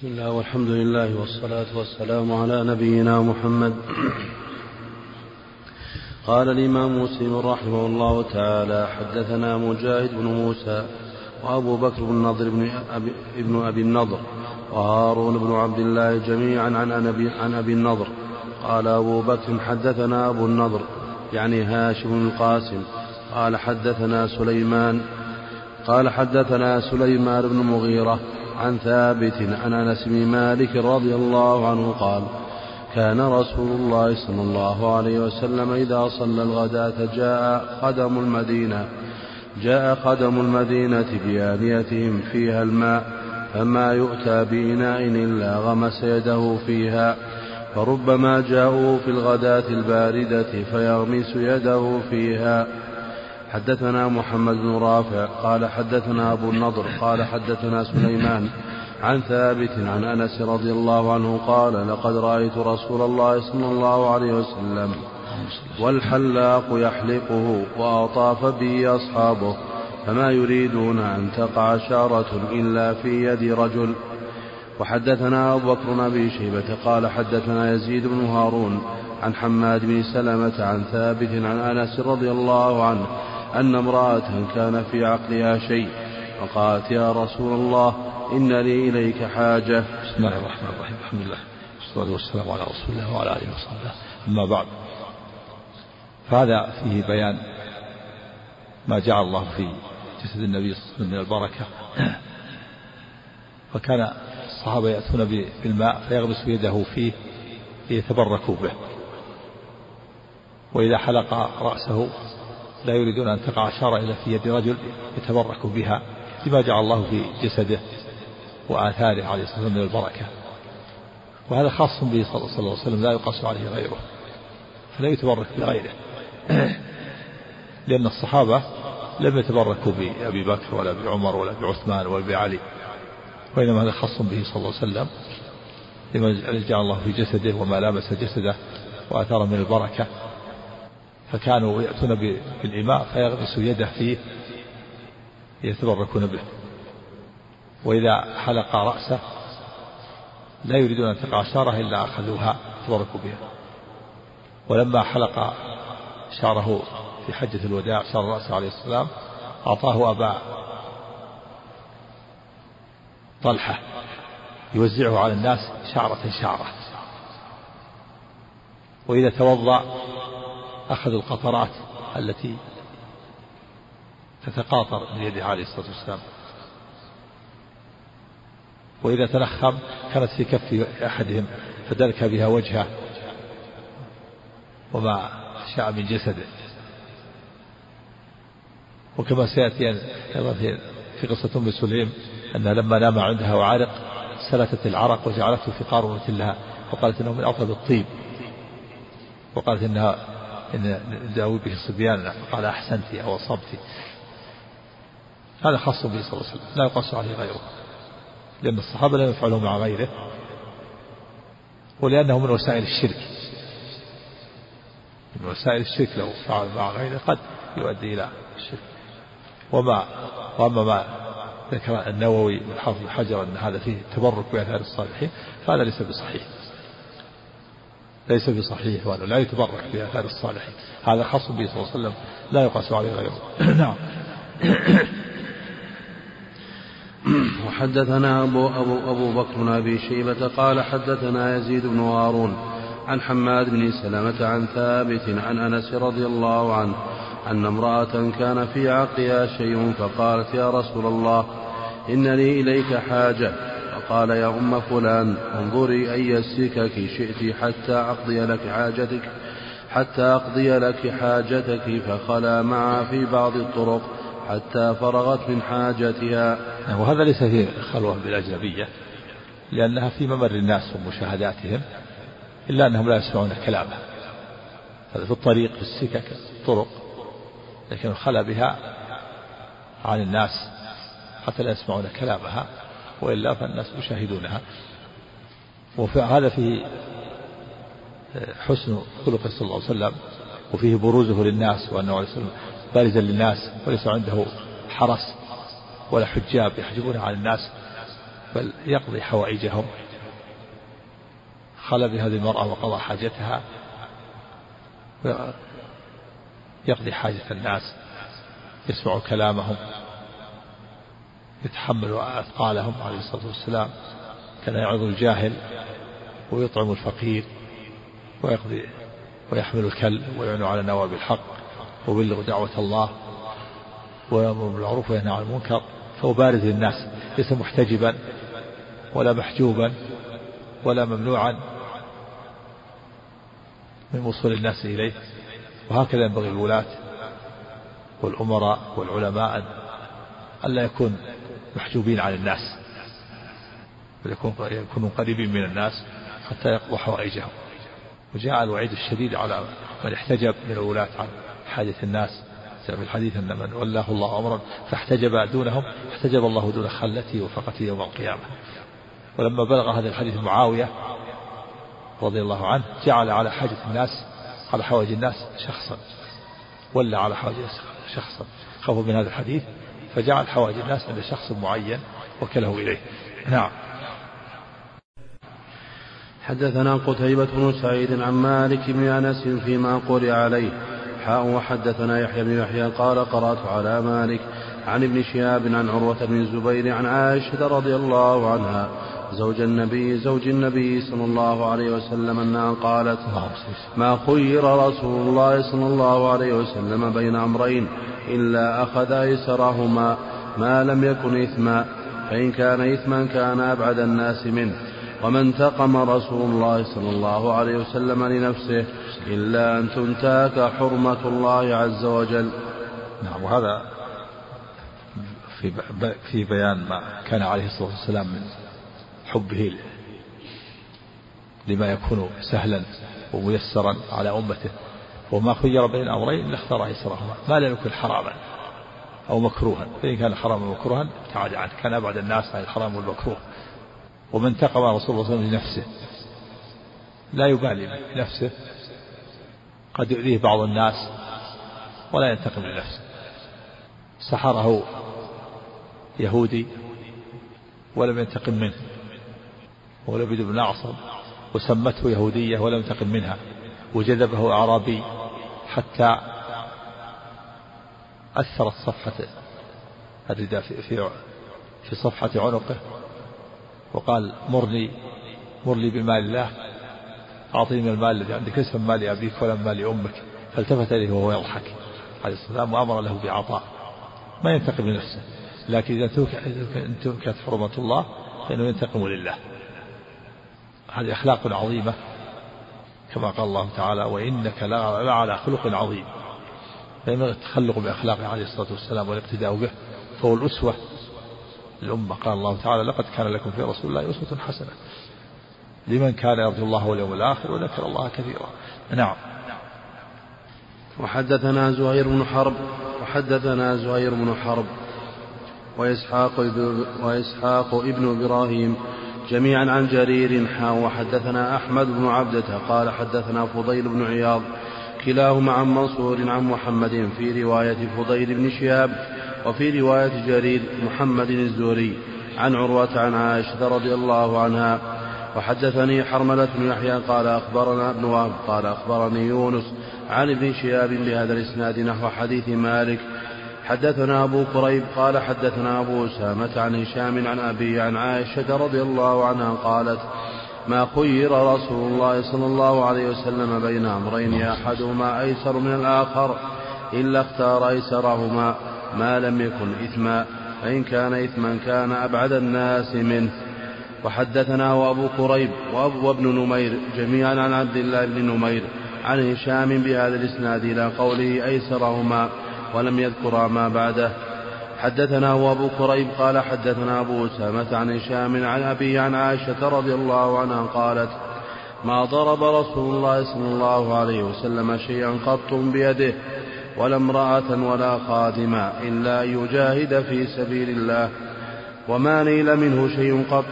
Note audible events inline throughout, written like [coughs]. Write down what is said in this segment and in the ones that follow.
بسم الله والحمد لله والصلاة والسلام على نبينا محمد. قال الإمام مسلم رحمه الله تعالى حدثنا مجاهد بن موسى وأبو بكر بن نضر بن أبي, ابن أبي النضر وهارون بن عبد الله جميعا عن أبي, عن أبي النضر. قال أبو بكر حدثنا أبو النضر يعني هاشم القاسم قال حدثنا سليمان. قال حدثنا سليمان بن مغيرة. عن ثابت عن أنس بن مالك رضي الله عنه قال كان رسول الله صلى الله عليه وسلم إذا صلى الغداة جاء قدم المدينة جاء قدم المدينة بآنيتهم فيها الماء فما يؤتى بإناء إلا غمس يده فيها فربما جاءوا في الغداة الباردة فيغمس يده فيها. حدثنا محمد بن رافع قال حدثنا أبو النضر قال حدثنا سليمان عن ثابت عن أنس رضي الله عنه قال لقد رأيت رسول الله صلى الله عليه وسلم والحلاق يحلقه وأطاف به أصحابه فما يريدون أن تقع شارة إلا في يد رجل. وحدثنا أبو بكر بن أبي شيبة قال حدثنا يزيد بن هارون عن حماد بن سلمة عن ثابت عن أنس رضي الله عنه أن امرأة كان في عقلها شيء فقالت يا رسول الله إن لي إليك حاجة. بسم الله الرحمن الرحيم. الحمد لله والصلاة والسلام على رسول الله وعلى آله وصحبه. أما بعد فهذا فيه بيان ما جعل الله في جسد النبي صلى الله عليه وسلم من البركة. فكان الصحابة يأتون بالماء فيغمس يده فيه ليتبركوا به. وإذا حلق رأسه لا يريدون أن تقع شارة إلا في يد رجل يتبرك بها لما جعل الله في جسده وآثاره عليه الصلاة والسلام من البركة. وهذا خاص به صلى الله عليه وسلم لا يقاس عليه غيره فلا يتبرك بغيره. [clears throat] لأن الصحابة لم يتبركوا بأبي بكر ولا بعمر ولا بعثمان ولا بعلي وإنما هذا خاص به صلى الله عليه وسلم لما جعل الله في جسده وما لامس جسده وآثار من البركة. فكانوا يأتون بالإماء فيغمس يده فيه يتبركون به. وإذا حلق رأسه لا يريدون أن تقع شارة إلا أخذوها تبركوا بها. ولما حلق شاره في حجة الوداع شار رأسه عليه السلام أعطاه أبا طلحة يوزعه على الناس شعرة شعرة وإذا توضأ أخذ القطرات التي تتقاطر من يده عليه الصلاة والسلام. وإذا تنخم كانت في كف أحدهم فدلك بها وجهه وما شاء من جسده. وكما سيأتي أيضا في قصة أم سليم أنها لما نام عندها وعارق سلتت العرق وجعلته في قارورة لها وقالت إنه من أطيب الطيب. وقالت إنها إن نداوي به صبياننا قال أحسنت أو أصبت. هذا خاص به صلى الله عليه وسلم. لا يقص عليه غيره. لأن الصحابة لم يفعلوا مع غيره. ولأنه من وسائل الشرك. من وسائل الشرك. لو فعل مع غيره قد يؤدي إلى الشرك. وما وأما ما ذكر النووي من حافظ الحجر أن هذا فيه تبرك بآثار الصالحين فهذا ليس بصحيح. ليس بصحيح وأنه لا يتبرك بآثار الصالحين. هذا خاص به صلى الله عليه وسلم لا يقاس عليه غيره. [coughs] نعم. [coughs] وحدثنا أبو, أبو, أبو بكر بن أبي شيبة قال حدثنا يزيد بن هارون عن حماد بن سلمة عن ثابت عن أنس رضي الله عنه أن امرأة كان في عقلها شيء فقالت يا رسول الله إن لي إليك حاجة. فقال يا أم فلان انظري أي السكك شئت حتى أقضي لك حاجتك حتى أقضي لك حاجتك. فخلا معها في بعض الطرق حتى فرغت من حاجتها. وهذا ليس فيه خلوة بالأجنبية لأنها في ممر الناس ومشاهداتهم إلا أنهم لا يسمعون كلامها هذا في الطريق في السكك الطرق لكن خلا بها عن الناس حتى لا يسمعون كلامها. وإلا فالناس يشاهدونها. وهذا فيه حسن خلقه صلى الله عليه وسلم وفيه بروزه للناس وأنه عليه وسلم بارزا للناس وليس عنده حرس ولا حجاب يحجبون عن الناس بل يقضي حوائجهم. خلى بهذه المرأة وقضى حاجتها يقضي حاجة الناس يسمع كلامهم. يتحمل أثقالهم عليه الصلاة والسلام كان يعظ الجاهل ويطعم الفقير ويقضي ويحمل الكل ويعين على نواب الحق ويبلغ دعوة الله ويأمر بالمعروف وينهى عن المنكر. فهو بارز للناس ليس محتجبا ولا محجوبا ولا ممنوعا من وصول الناس إليه. وهكذا ينبغي الولاة والأمراء والعلماء ألا يكون محجوبين عن الناس. يكونوا قريبين من الناس حتى يقضوا حوائجهم وجاء الوعيد الشديد على من احتجب من الولاة عن حاجة الناس. في الحديث أن من ولاه الله أمرا فاحتجب دونهم احتجب الله دون خلته وفقته يوم القيامة. ولما بلغ هذا الحديث معاوية رضي الله عنه جعل على حاجة الناس على حوائج الناس شخصا. ولا على حوائج شخصا. خوفوا من هذا الحديث؟ فجعل حوائج الناس عند شخص معين وكله إليه. نعم. حدثنا قتيبة بن سعيد عن مالك بن أنس فيما قرئ عليه. حاء وحدثنا يحيى بن يحيى قال قرأت على مالك عن ابن شهاب عن عروة بن الزبير عن عائشة رضي الله عنها زوج النبي زوج النبي صلى الله عليه وسلم أنها قالت ما خير رسول الله صلى الله عليه وسلم بين أمرين إلا أخذ أيسرهما ما لم يكن إثما فإن كان إثما كان أبعد الناس منه. وما انتقم رسول الله صلى الله عليه وسلم لنفسه إلا أن تنتهك حرمة الله عز وجل. نعم وهذا في في بيان ما كان عليه الصلاة والسلام من حبه لما يكون سهلا وميسرا على أمته. وما خير بين الأمرين إلا اختار أيسرهما ما لم يكن حراما أو مكروها. فإن كان حراما مكروها ابتعد عنه. كان أبعد الناس عن الحرام والمكروه. ومن انتقم رسول الله صلى الله عليه وسلم لنفسه لا يبالي بنفسه. قد يؤذيه بعض الناس ولا ينتقم لنفسه. سحره يهودي ولم ينتقم منه. ولبد بن أعصم وسمته يهودية ولم ينتقم منها وجذبه أعرابي حتى أثرت صفحة الرداء في, في, في صفحة عنقه وقال مرني مرني بمال الله أعطيني من المال الذي عندك ليس من مال أبيك ولا من مال أمك. فالتفت إليه وهو يضحك عليه السلام وأمر له بعطاء. ما ينتقم لنفسه لكن إذا انتهكت حرمة الله فإنه ينتقم لله. هذه أخلاق عظيمة كما قال الله تعالى وإنك لعلى خلق عظيم. فينبغي التخلق بأخلاقه عليه الصلاة والسلام والاقتداء به فهو الأسوة الأمة قال الله تعالى لقد كان لكم في رسول الله أسوة حسنة. لمن كان يرجو الله واليوم الآخر وذكر الله كثيرا. نعم. وحدثنا زهير بن حرب وحدثنا زهير بن حرب وإسحاق وإسحاق ابن إبراهيم جميعا عن جرير حا وحدثنا أحمد بن عبدة قال حدثنا فضيل بن عياض كلاهما عن منصور عن محمد في رواية فضيل بن شهاب وفي رواية جرير محمد الزهري عن عروة عن عائشة رضي الله عنها. وحدثني حرملة بن يحيى قال أخبرنا ابن وهب قال أخبرني يونس عن ابن شهاب بهذا الإسناد نحو حديث مالك حدثنا أبو كريب قال حدثنا أبو أسامة عن هشام عن أبي عن عائشة رضي الله عنها قالت ما خير رسول الله صلى الله عليه وسلم بين أمرين أحدهما أيسر من الآخر إلا اختار أيسرهما ما لم يكن إثما فإن كان إثما كان أبعد الناس منه. وحدثنا وأبو كريب وابن نمير جميعا عن عبد الله بن نمير عن هشام بهذا الإسناد إلى قوله أيسرهما. ولم يذكر ما بعده. حدثنا أبو كريب قال حدثنا أبو أسامة عن هشام عن أبي عن عائشة رضي الله عنها قالت ما ضرب رسول الله صلى الله عليه وسلم شيئا قط بيده ولا امرأة ولا خادما إلا أن يجاهد في سبيل الله وما نيل منه شيء قط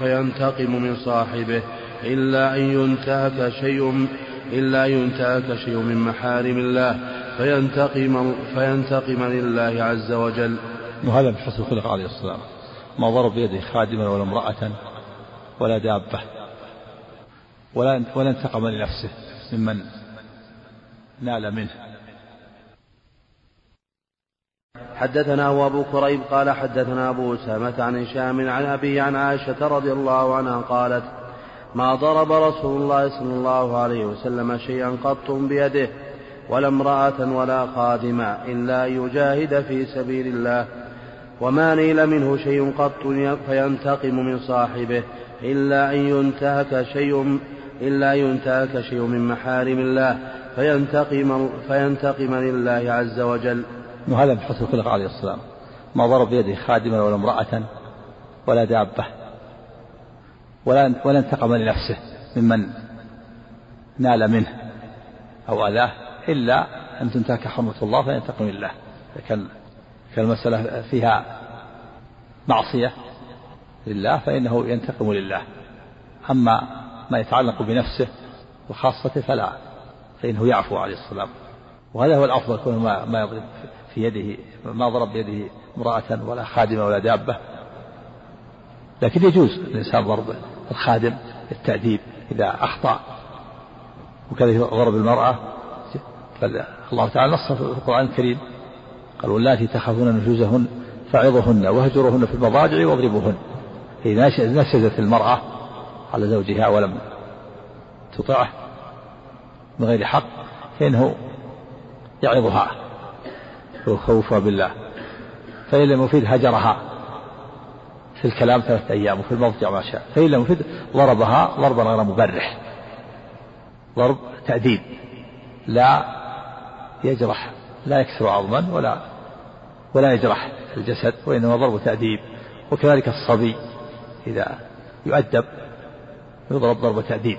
فينتقم من صاحبه إلا أن ينتهك شيء إلا ينتهك شيء من محارم الله. فينتقم فينتقم لله عز وجل. وهذا من حسن الخلق عليه السلام ما ضرب بيده خادما ولا امرأة ولا دابة ولا ولا انتقم لنفسه ممن نال منه حدثنا أبو كريب قال حدثنا أبو أسامة عن هشام عن أبي عن عائشة رضي الله عنها قالت ما ضرب رسول الله صلى الله عليه وسلم شيئا قط بيده ولا امرأة ولا خادما إلا أن يجاهد في سبيل الله وما نيل منه شيء قط فينتقم من صاحبه إلا أن ينتهك شيء إلا أن ينتهك شيء من محارم الله فينتقم فينتقم لله عز وجل. وهذا من حسن الخلق عليه السلام ما ضرب بيده خادما ولا امرأة ولا دابة ولا ولا انتقم لنفسه ممن نال منه أو أذاه إلا أن تنتهك حرمة الله فينتقم لله. كان كالمسألة فيها معصية لله فإنه ينتقم لله. أما ما يتعلق بنفسه وخاصته فلا فإنه يعفو عليه السلام وهذا هو الأفضل كونه ما, ما يضرب في يده ما ضرب بيده امرأة ولا خادمة ولا دابة. لكن يجوز الإنسان ضرب الخادم للتأديب إذا أخطأ. وكذلك ضرب المرأة الله تعالى نص في القرآن الكريم. قال واللاتي تخافون نشوزهن فعظهن واهجرهن في المضاجع واضربوهن. إذا نشزت المرأة على زوجها ولم تطعه من غير حق فإنه يعظها ويخوفها بالله. فإن لم يفيد هجرها في الكلام ثلاثة أيام وفي المضجع ما شاء. فإن لم يفيد ضربها ضربا غير مبرح. ضرب تأديب لا يجرح لا يكسر عظما ولا ولا يجرح الجسد وإنما ضرب تأديب وكذلك الصبي إذا يؤدب يضرب ضرب تأديب.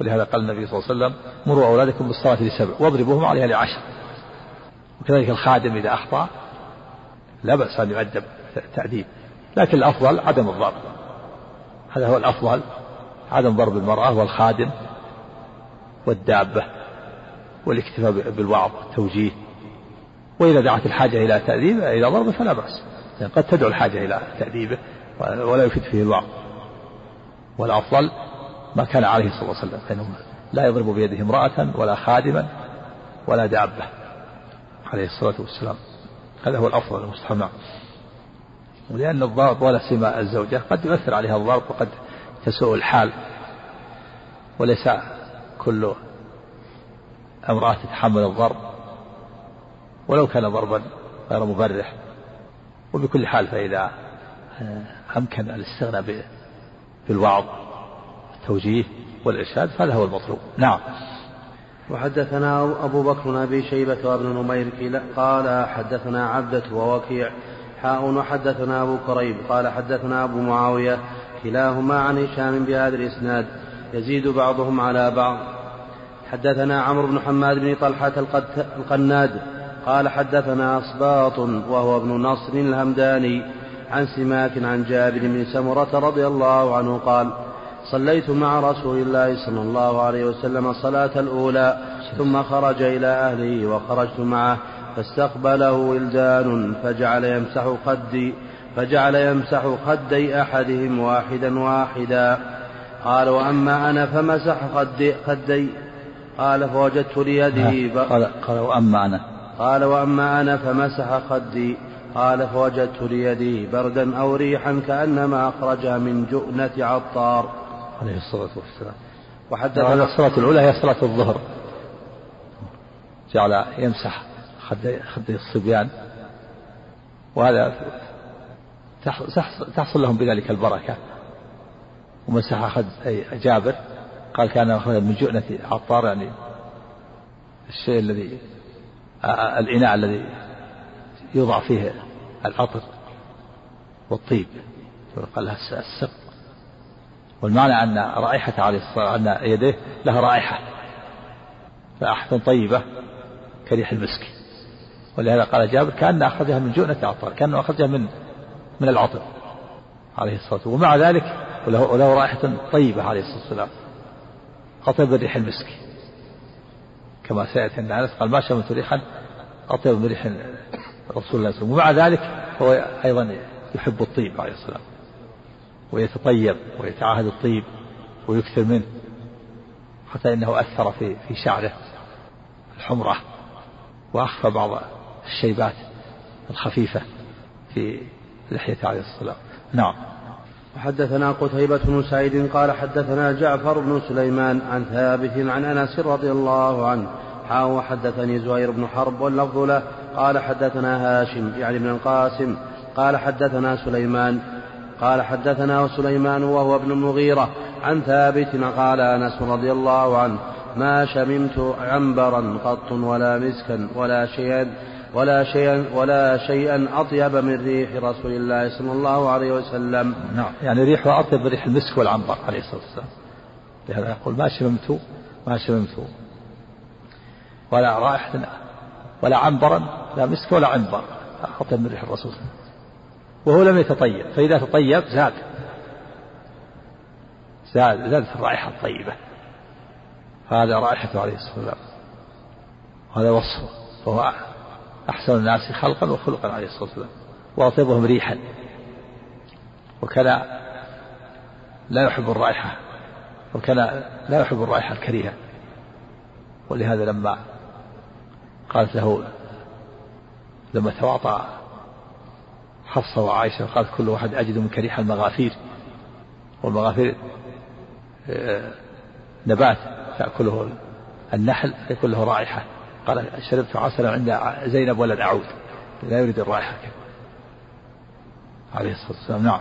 ولهذا قال النبي صلى الله عليه وسلم مروا أولادكم بالصلاة لسبع واضربوهم عليها لعشر. وكذلك الخادم إذا أخطأ لا بأس أن يؤدب تأديب. لكن الأفضل عدم الضرب. هذا هو الأفضل عدم ضرب المرأة والخادم والدابة. والاكتفاء بالوعظ والتوجيه. وإذا دعت الحاجة إلى تأديبه إلى ضربه فلا بأس. يعني قد تدعو الحاجة إلى تأديبه ولا يفيد فيه الوعظ. والأفضل ما كان عليه صلى الله عليه وسلم فإنه لا يضرب بيده امرأة ولا خادما ولا دابة عليه الصلاة والسلام. هذا هو الأفضل المستحب نعم ولأن الضرب ولا سيما الزوجة قد يؤثر عليها الضرب وقد تسوء الحال. وليس كل امرأة تتحمل الضرب. ولو كان ضربا غير مبرح. وبكل حال فإذا أمكن الاستغناء بالوعظ والتوجيه والإرشاد فهذا هو المطلوب. نعم. وحدثنا أبو بكر بن أبي شيبة وابن نمير قال حدثنا عبدة ووكيع. حاء وحدثنا أبو كريب. قال حدثنا أبو معاوية كلاهما عن هشام بهذا الإسناد. يزيد بعضهم على بعض. حدثنا عمرو بن حماد بن طلحة القناد قال حدثنا أصباط وهو ابن نصر الهمداني عن سماك عن جابر بن سمرة رضي الله عنه قال صليت مع رسول الله صلى الله عليه وسلم الصلاة الأولى ثم خرج إلى أهله وخرجت معه فاستقبله ولدان فجعل يمسح خدي فجعل يمسح خدي أحدهم واحدا واحدا. قال وأما أنا فمسح خدي, خدي قال فوجدت ليده قال, قال وأما أنا. قال وأما أنا فمسح خدي. قال فوجدت ليدي بردا أو ريحا كأنما أخرجها من جؤنة عطار. عليه الصلاة والسلام. وحدثنا الصلاة الأولى هي صلاة الظهر. جعل يمسح خدي, خدي الصبيان. وهذا تحصل لهم بذلك البركة. ومسح خد جابر. قال كان أخذ من جؤنة عطار يعني الشيء الذي الإناء الذي يوضع فيه العطر والطيب. قال لها السق والمعنى أن رائحة عليه الصلاة أن يديه لها رائحة. رائحة طيبة كريح المسك. ولهذا قال جابر كأن أخرجها من جؤنة عطار كأنه أخرجها من من العطر عليه الصلاة والسلام. ومع ذلك وله, وله رائحة طيبة عليه الصلاة والسلام. أطيب من ريح المسك. كما سيأتي عند أنس قال ما شمت ريحا؟ أطيب من ريح رسول الله صلى الله عليه وسلم. ومع ذلك هو أيضا يحب الطيب عليه الصلاة ويتطيب ويتعاهد الطيب ويكثر منه حتى إنه أثر في في شعره الحمرة وأخفى بعض الشيبات الخفيفة في لحيته عليه والسلام نعم. وحدثنا قتيبة بن سعيد قال حدثنا جعفر بن سليمان عن ثابت عن أنس رضي الله عنه. حاو وحدثني زهير بن حرب واللفظ له. قال حدثنا هاشم يعني بن القاسم. قال حدثنا سليمان. قال حدثنا سليمان وهو ابن المغيرة عن ثابت قال أنس رضي الله عنه. ما شممت عنبرا قط ولا مسكا ولا شيئا ولا شيئا ولا شيئا أطيب من ريح رسول الله صلى الله عليه وسلم. نعم. يعني ريحه أطيب من ريح المسك والعنبر عليه الصلاة والسلام. لهذا يقول ما شممت ما شممت ولا رائحة ولا عنبرا لا مسك ولا عنبر. أطيب من ريح الرسول. وهو لم يتطيب. فإذا تطيب زاد. زاد زادت الرائحة الطيبة. هذا رائحته عليه الصلاة والسلام. هذا وصفه. فهو أحسن الناس خلقا وخلقا عليه الصلاة والسلام وأطيبهم ريحا. وكان لا يحب الرائحة وكان لا يحب الرائحة الكريهة. ولهذا لما قالت له لما تواطأ حفصة وعائشة قالت كل واحد أجد منك ريح المغافير. والمغافير آه، نبات تأكله النحل يكون له رائحة. قال شربت عسلا عند زينب ولن أعود لا يريد الرائحة. عليه الصلاة والسلام نعم.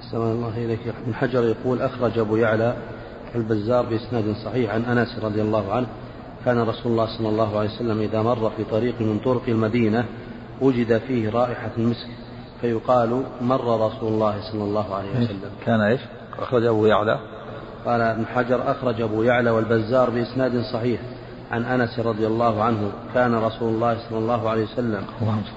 السلام الله إليك. ابن حجر يقول أخرج أبو يعلى البزار بإسناد صحيح عن أنس رضي الله عنه كان رسول الله صلى الله عليه وسلم إذا مر في طريق من طرق المدينة وجد فيه رائحة المسك فيقال مر رسول الله صلى الله عليه وسلم. كان إيش؟ أخرج أبو يعلى. قال ابن حجر أخرج أبو يعلى والبزار بإسناد صحيح. عن أنس رضي الله عنه كان رسول الله صلى الله عليه وسلم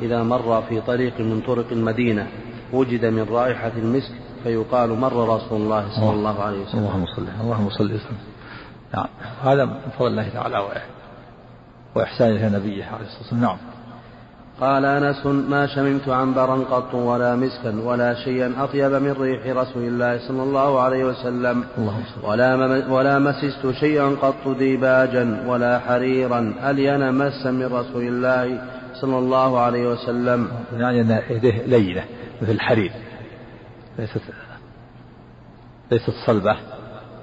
إذا مر في طريق من طرق المدينة وجد من رائحة المسك فيقال مر رسول الله صلى الله عليه وسلم. اللهم صل اللهم صل وسلم نعم. هذا من فضل الله تعالى وإحسانه إلى نبيه عليه الصلاة والسلام. نعم. قال أنس ما شممت عنبرا قط ولا مسكا ولا شيئا أطيب من ريح رسول الله صلى الله عليه وسلم. ولا ولا مسست شيئا قط ديباجا ولا حريرا الين مسا من رسول الله صلى الله عليه وسلم؟ يعني ان يديه لينه مثل الحرير. ليست ليست صلبة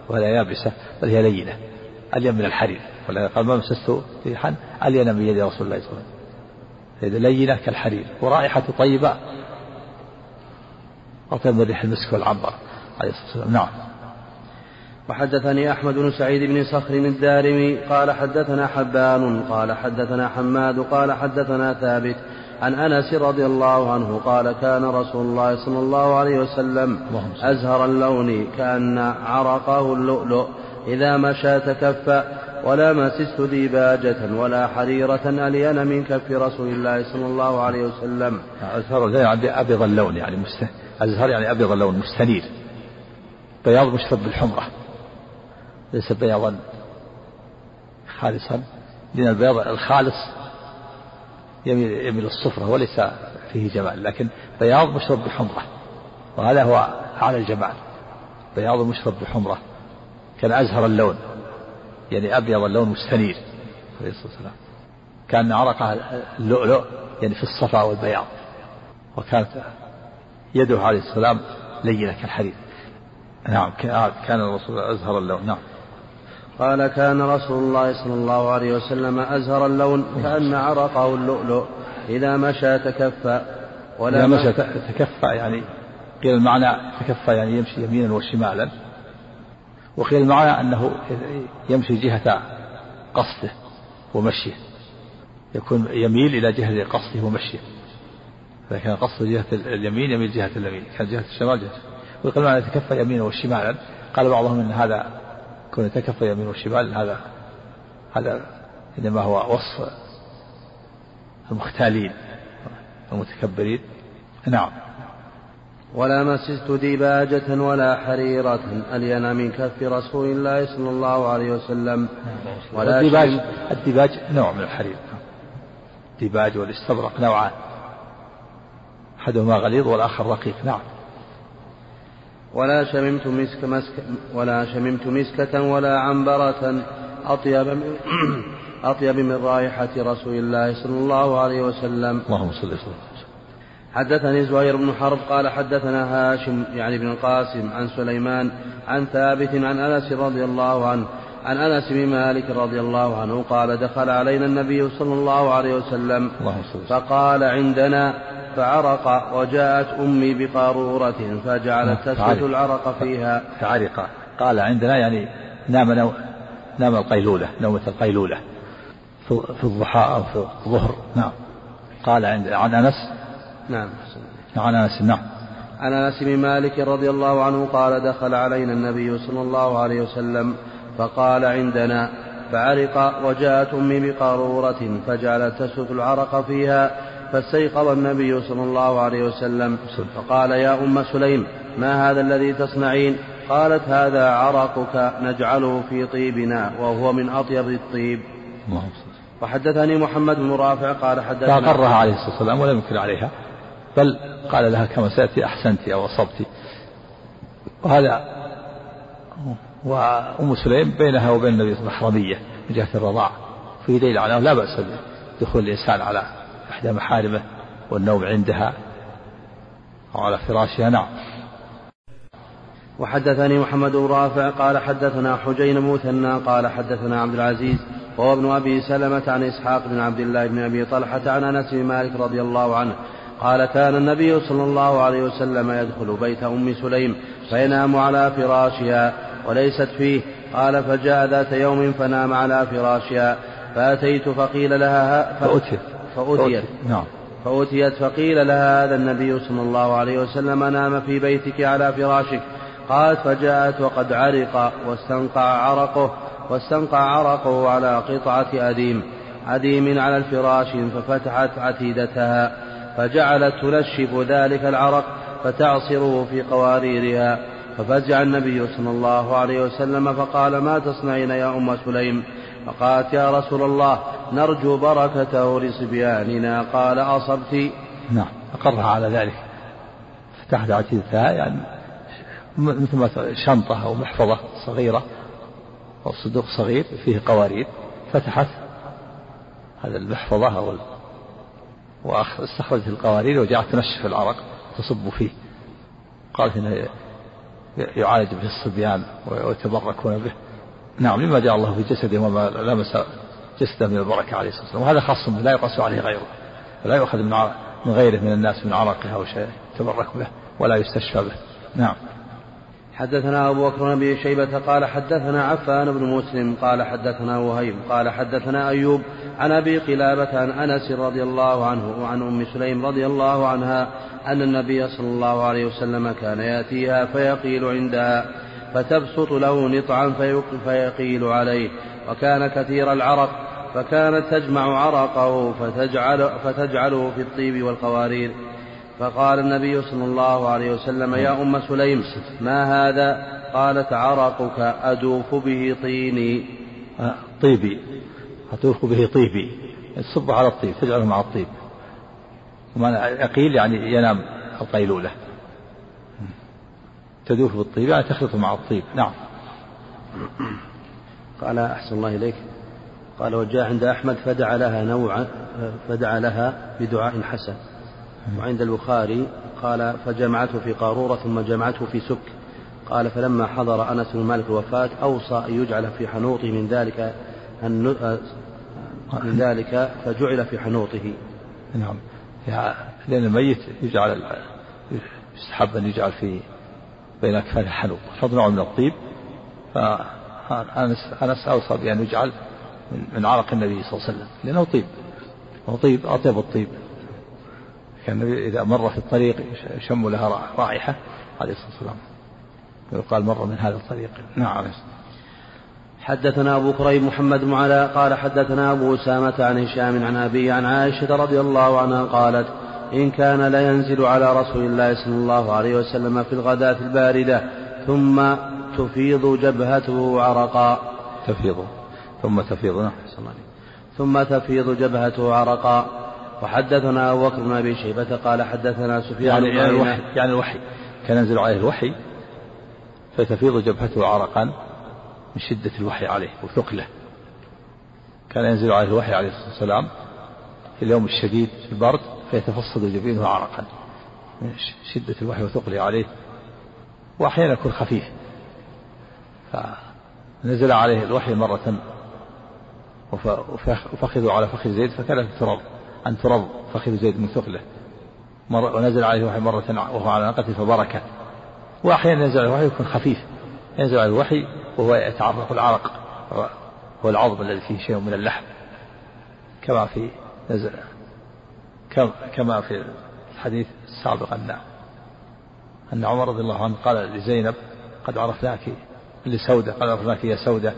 ولا يابسة بل هي لينه الين من الحرير؟ ولا قال ما مسست ريحا الين من يد رسول الله صلى الله عليه وسلم؟ لينة كالحرير ورائحة طيبة. أطيب من ريح المسك والعنبر عليه الصلاة والسلام. نعم. وحدثني أحمد بن سعيد بن صخر الدارمي قال حدثنا حبان قال حدثنا حماد قال حدثنا ثابت عن أنس رضي الله عنه قال كان رسول الله صلى الله عليه وسلم أزهر اللون كأن عرقه اللؤلؤ. إذا مشى تكفى ولا مسست ديباجة ولا حريرة ألين من كف رسول الله صلى الله عليه وسلم. أزهر يعني أبيض اللون يعني مست... أزهر يعني أبيض اللون مستنير. بياض مشرب بالحمرة. ليس بياضا خالصا. لأن البياض الخالص يميل, يميل الصفرة وليس فيه جمال لكن بياض مشرب بحمرة وهذا هو أعلى الجمال. بياض مشرب بحمرة كان أزهر اللون. يعني أبيض اللون مستنير عليه الصلاة والسلام. كأن عرقه اللؤلؤ يعني في الصفا والبياض. وكانت يده عليه السلام لينة كالحديد. نعم كان الرسول أزهر اللون. نعم. قال كان رسول الله صلى الله عليه وسلم أزهر اللون كأن عرقه اللؤلؤ إذا مشى تكفى. ولا إذا مشى تكفى يعني قيل المعنى تكفى يعني يمشي يمينا وشمالا. وقيل المعنى أنه يمشي جهة قصده ومشيه. يكون يميل إلى جهة قصده ومشيه. إذا كان قصده جهة اليمين يميل جهة اليمين. كان جهة الشمال جهة ويقول معنى يتكفى يمينا وشمالا. قال بعضهم أن هذا كونه يتكفى يمين وشمال. هذا هذا إنما هو وصف المختالين المتكبرين. نعم. ولا مسست ديباجة ولا حريرة. ألين من كف رسول الله صلى الله عليه وسلم. ولا الديباج الديباج نوع من الحرير. الديباج والاستبرق نوعان. أحدهما غليظ والآخر رقيق. نعم. ولا شممت مسك مسك ولا شممت مسكة ولا عنبرة. أطيب من [clears throat] أطيب من رائحة رسول الله صلى الله عليه وسلم. اللهم صل وسلم. حدثني زهير بن حرب قال حدثنا هاشم يعني بن القاسم عن سليمان عن ثابت عن أنس رضي الله عنه عن أنس بن مالك رضي الله عنه قال دخل علينا النبي صلى الله عليه وسلم فقال عندنا فعرق وجاءت أمي بقارورة فجعلت تسكت العرق فيها. فعرق قال عندنا يعني نام نو نام القيلولة نومة القيلولة. في الضحى أو في الظهر. نعم. قال عند عن أنس نعم. عن أنس نعم. عن أنس بن مالك رضي الله عنه قال دخل علينا النبي صلى الله عليه وسلم فقال عندنا فعرق وجاءت أمي بقارورة فجعلت تسلك العرق فيها فاستيقظ النبي صلى الله عليه وسلم فقال يا أم سليم ما هذا الذي تصنعين؟ قالت هذا عرقك نجعله في طيبنا وهو من أطيب الطيب. وحدثني محمد بن رافع قال حدثنا فأقرها عليه الصلاة والسلام ولم ينكر عليها. بل قال لها كما سيأتي أحسنت أو أصبت وهذا وأم سليم بينها وبين النبي محرمية من جهة الرضاعة في دليل على لا بأس بدخول الإنسان على إحدى محارمه والنوم عندها أو على فراشها. نعم. وحدثني محمد بن رافع قال حدثنا حجين مثنى قال حدثنا عبد العزيز وهو ابن أبي سلمة عن إسحاق بن عبد الله بن أبي طلحة عن أنس بن مالك رضي الله عنه قال كان النبي صلى الله عليه وسلم يدخل بيت أم سليم فينام على فراشها وليست فيه. قال فجاء ذات يوم فنام على فراشها. فأتيت فقيل لها فأتيت. فأتيت. نعم. فأتيت فقيل لها هذا النبي صلى الله عليه وسلم نام في بيتك على فراشك. قالت فجاءت وقد عرق واستنقع عرقه واستنقع عرقه على قطعة أديم أديم على الفراش ففتحت عتيدتها. فجعلت تنشف ذلك العرق فتعصره في قواريرها. ففزع النبي صلى الله عليه وسلم فقال ما تصنعين يا أم سليم؟ فقالت يا رسول الله نرجو بركته لصبياننا. قال أصبت. نعم. أقرها على ذلك. فتحت عتيدتها يعني مثل ما شنطة أو محفظة صغيرة أو صندوق صغير فيه قوارير فتحت هذا المحفظة أو واستخرجت القوارير وجعلت تنشف العرق تصب فيه. قالت إنه يعالج به الصبيان ويتبركون به. نعم لما جاء الله في جسده وما لمس جسده من البركة عليه الصلاة والسلام. وهذا خاص لا يقاس عليه غيره. ولا يؤخذ من من غيره من الناس من عرقه أو شيء يتبرك به ولا يستشفى به. نعم. حدثنا أبو بكر بن شيبة قال حدثنا عفان بن مسلم قال حدثنا وهيب قال حدثنا أيوب عن أبي قلابة عن أنس رضي الله عنه وعن أم سليم رضي الله عنها أن النبي صلى الله عليه وسلم كان يأتيها فيقيل عندها فتبسط له نطعا فيقيل عليه وكان كثير العرق فكانت تجمع عرقه فتجعل فتجعله في الطيب والقوارير فقال النبي صلى الله عليه وسلم يا أم سليم ما هذا؟ قالت عرقك أدوف به طيني. آه، طيبي. أدوف به طيبي. تصب على الطيب تجعله مع الطيب. ومعنى أقيل يعني ينام القيلولة. تدوف بالطيب يعني تخلط مع الطيب. نعم. قال أحسن الله إليك. قال وجاء عند أحمد فدعا لها نوعا فدعا لها بدعاء حسن. وعند البخاري قال فجمعته في قارورة ثم جمعته في سك. قال فلما حضر أنس بن مالك الوفاة أوصى أن يجعل في حنوطه من ذلك من ذلك فجعل في حنوطه. نعم. لأن الميت يجعل يستحب أن يجعل في بين أكفان الحنوط. فضل من الطيب. فأنس أنس أوصى بأن يجعل من عرق النبي صلى الله عليه وسلم. لأنه طيب. هو طيب أطيب الطيب. كان النبي إذا مر في الطريق شم لها رائحة عليه الصلاة والسلام. يقال مر من هذا الطريق. نعم حدثنا أبو كريب محمد بن علاء قال حدثنا أبو أسامة عن هشام عن أبي عن عائشة رضي الله عنها قالت إن كان لينزل على رسول الله صلى الله عليه وسلم في الغداة الباردة ثم تفيض جبهته عرقا تفيض. ثم تفيض نعم. ثم تفيض جبهته عرقا وحدثنا أبو بكر بن أبي شيبة قال حدثنا سفيان يعني, يعني الوحي يعني الوحي. كان ينزل عليه الوحي فتفيض جبهته عرقا من شدة الوحي عليه وثقله. كان ينزل عليه الوحي عليه الصلاة والسلام في اليوم الشديد في البرد فيتفصد جبينه عرقا من شدة الوحي وثقله عليه وأحيانا يكون خفيف. فنزل عليه الوحي مرة وفخذوا على فخذ زيد فكانت ترض أن ترض فخذ زيد من ثقله. ونزل عليه الوحي مرة وهو على ناقته فبركت وأحيانا ينزل عليه الوحي يكون خفيف. ينزل عليه الوحي وهو يتعرق العرق. هو العظم الذي فيه شيء من اللحم. كما في نزل كما في الحديث السابق أن أن عمر رضي الله عنه قال لزينب قد عرفناك لسودة قد عرفناك يا سودة.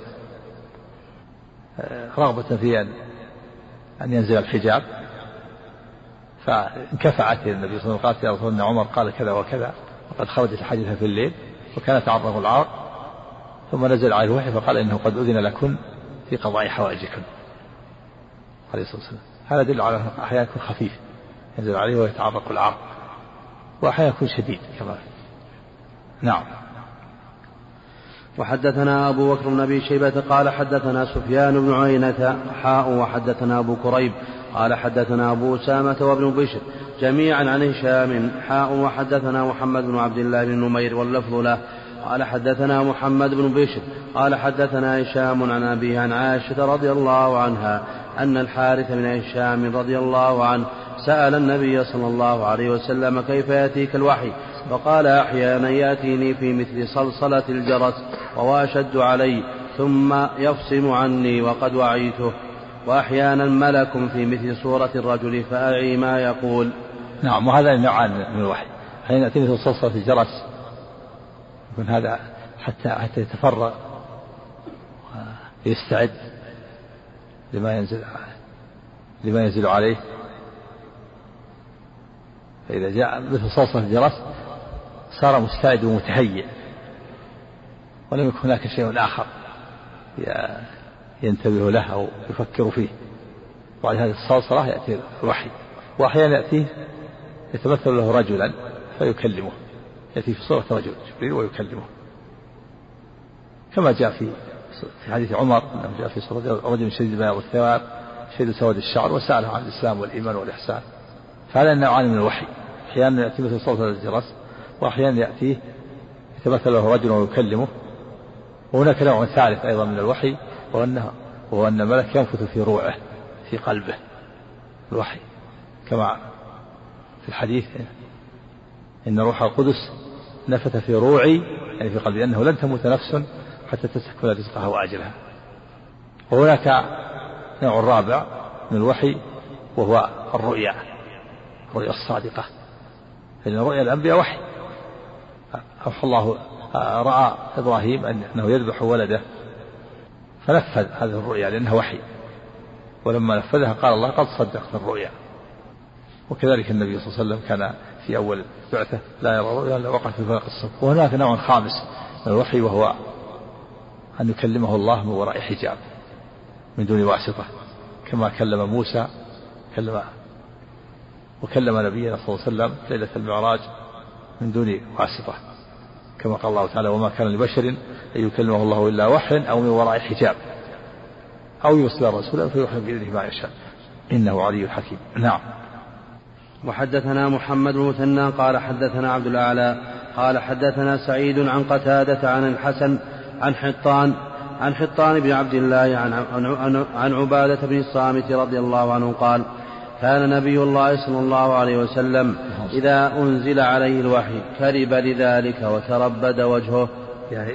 آه، رغبة في أن أن ينزل الحجاب. فانكفعت النبي صلى الله عليه وسلم قالت يا رسول الله عمر قال كذا وكذا وقد خرجت الحديث في الليل وكان يتعرض العار ثم نزل عليه الوحي فقال إنه قد أذن لكن في قضاء حوائجكم عليه الصلاة والسلام. هذا يدل على أحيانا يكون خفيف ينزل عليه ويتعرق العرق واحيانا يكون شديد كما نعم. وحدثنا أبو بكر بن أبي شيبة قال حدثنا سفيان بن عينة حاء وحدثنا أبو كريب قال حدثنا أبو أسامة وابن بشر جميعا عن هشام حاء وحدثنا محمد بن عبد الله بن نمير واللفظ له. قال حدثنا محمد بن بشر قال حدثنا هشام عن أبيه عن عائشة رضي الله عنها أن الحارث بن هشام رضي الله عنه سأل النبي صلى الله عليه وسلم كيف يأتيك الوحي؟ فقال أحيانا يأتيني في مثل صلصلة الجرس وهو أشد علي ثم يفصم عني وقد وعيته. وأحيانا ملك في مثل صورة الرجل فأعي ما يقول. نعم وهذا نوعان من الوحي. حين يأتي مثل صلصلة الجرس. يكون هذا حتى حتى يتفرغ ويستعد لما ينزل لما ينزل عليه. فإذا جاء مثل صلصة الجرس مستعد ومتهيئ. ولم يكن هناك شيء آخر ينتبه له أو يفكر فيه. وعلى هذه الصلصلة يأتي الوحي. وأحيانا يأتيه يتمثل له رجلا فيكلمه. يأتي في صورة رجل جبريل ويكلمه. كما جاء في في حديث عمر أنه جاء في صورة رجل شديد بياض الثواب شديد سواد الشعر وسأله عن الإسلام والإيمان والإحسان. فهذا نوعان من الوحي. أحيانا يأتي مثل صوت الجرس وأحيانا يأتيه يتمثل له رجل ويكلمه وهناك نوع ثالث أيضا من الوحي وأنه وهو أن الملك ينفث في روعه في قلبه الوحي. كما في الحديث إن روح القدس نفث في روعي يعني في قلبي أنه لن تموت نفس حتى تستكمل رزقها وأجلها. وهناك نوع رابع من الوحي وهو الرؤيا الرؤيا الصادقة. فإن رؤيا الأنبياء وحي. أوحى الله رأى إبراهيم أنه يذبح ولده فنفذ هذه الرؤيا لأنها وحي. ولما نفذها قال الله قد صدقت الرؤيا. وكذلك النبي صلى الله عليه وسلم كان في أول بعثة لا يرى رؤيا إلا وقع في فلق الصبر وهناك نوع خامس من الوحي وهو أن يكلمه الله من وراء حجاب من دون واسطة كما كلم موسى كلم وكلم نبينا صلى الله عليه وسلم ليلة المعراج. من دون واسطة كما قال الله تعالى وما كان لبشر أن يكلمه الله إلا وحيا أو من وراء حجاب أو يرسل رسولا فيوحي بإذنه ما يشاء. إنه علي حكيم. نعم. وحدثنا محمد بن مثنى قال حدثنا عبد الأعلى قال حدثنا سعيد عن قتادة عن الحسن عن حطان عن حطان بن عبد الله عن, عن, عن عبادة بن الصامت رضي الله عنه قال كان نبي الله صلى الله عليه وسلم إذا أنزل عليه الوحي كرب لذلك وتربد وجهه. يعني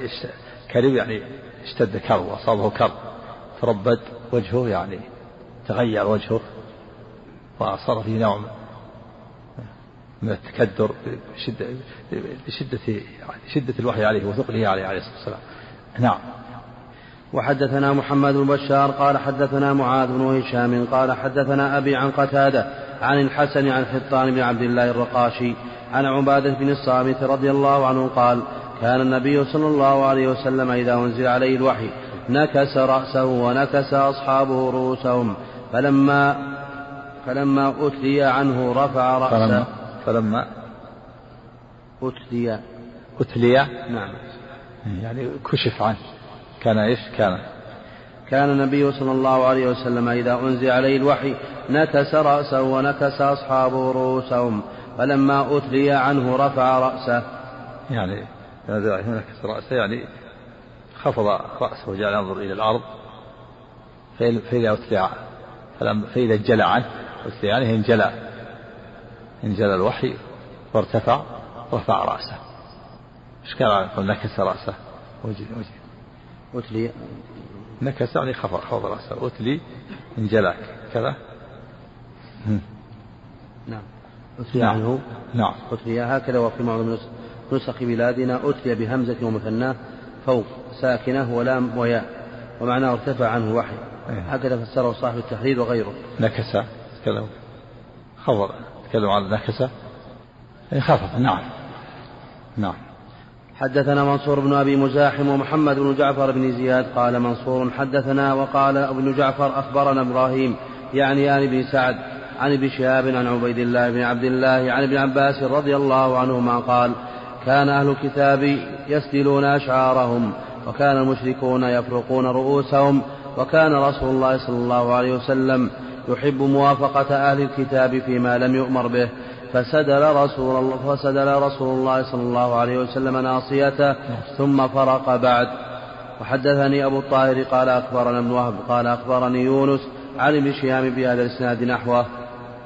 كرب يعني اشتد كرب وأصابه كرب. تربد وجهه يعني تغير وجهه. وصار فيه نوع من التكدر بشدة, بشدة شدة الوحي عليه وثقله عليه عليه الصلاة والسلام. نعم. وحدثنا محمد بن بشار قال حدثنا معاذ بن هشام قال حدثنا أبي عن قتادة عن الحسن عن حطان بن عبد الله الرقاشي عن عبادة بن الصامت رضي الله عنه قال كان النبي صلى الله عليه وسلم إذا أنزل عليه الوحي نكس رأسه ونكس أصحابه رؤوسهم فلما فلما أتلي عنه رفع رأسه. فلما, فلما أتلي. أتلي؟ نعم. يعني كشف عنه. كان إيش؟ كان كان النبي صلى الله عليه وسلم إذا أنزل عليه الوحي نكس رأسه ونكس أصحابه رؤوسهم فلما أتلي عنه رفع رأسه. يعني نكس رأسه يعني خفض رأسه وجعل ينظر إلى الأرض فإذا أتلي فإذا انجلى عنه أتلي عنه انجلى. انجلى الوحي وارتفع رفع رأسه. إيش كان يقول نكس رأسه. وجه وجه. أتلي نكس يعني خفض رأسه أتلي انجلى كذا؟ نعم. أتلي عنه. نعم. أتلي هكذا وفي معظم نسخ بلادنا أتلي بهمزة ومثناة فوق ساكنة ولام وياء ومعناه ارتفع عنه وحي. إيه. هكذا فسره صاحب التحرير وغيره. نكس تكلم. خفض تكلم عن نكس خفض نعم. نعم. حدثنا منصور بن أبي مزاحم ومحمد بن جعفر بن زياد قال منصور حدثنا وقال ابن جعفر أخبرنا إبراهيم يعني آل بن سعد عن ابن شهاب عن عبيد الله بن عبد الله عن ابن عباس رضي الله عنهما قال كان أهل الكتاب يسدلون أشعارهم وكان المشركون يفرقون رؤوسهم وكان رسول الله صلى الله عليه وسلم يحب موافقة أهل الكتاب فيما لم يؤمر به فسدل رسول الله فسدل رسول الله صلى الله عليه وسلم ناصيته ثم فرق بعد. وحدثني أبو الطاهر قال أخبرنا ابن وهب قال أخبرني يونس عن ابن شهاب بهذا الإسناد نحوه.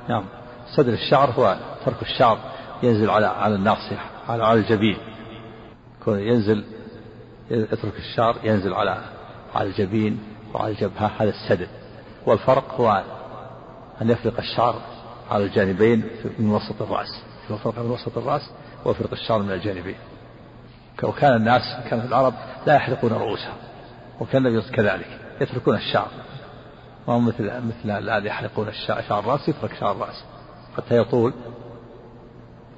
نعم. سدل الشعر هو ترك الشعر ينزل على على الناصية على على الجبين. ينزل يترك الشعر ينزل على على الجبين وعلى الجبهة هذا السدل. والفرق هو أن يفرق الشعر على الجانبين من وسط الرأس يفرق من وسط الرأس ويفرق الشعر من الجانبين. وكان الناس كانت العرب لا يحلقون رؤوسهم وكان النبي كذلك يتركون الشعر. ما مثل مثل الآن يحلقون الشعر شعر الرأس يترك شعر الرأس حتى يطول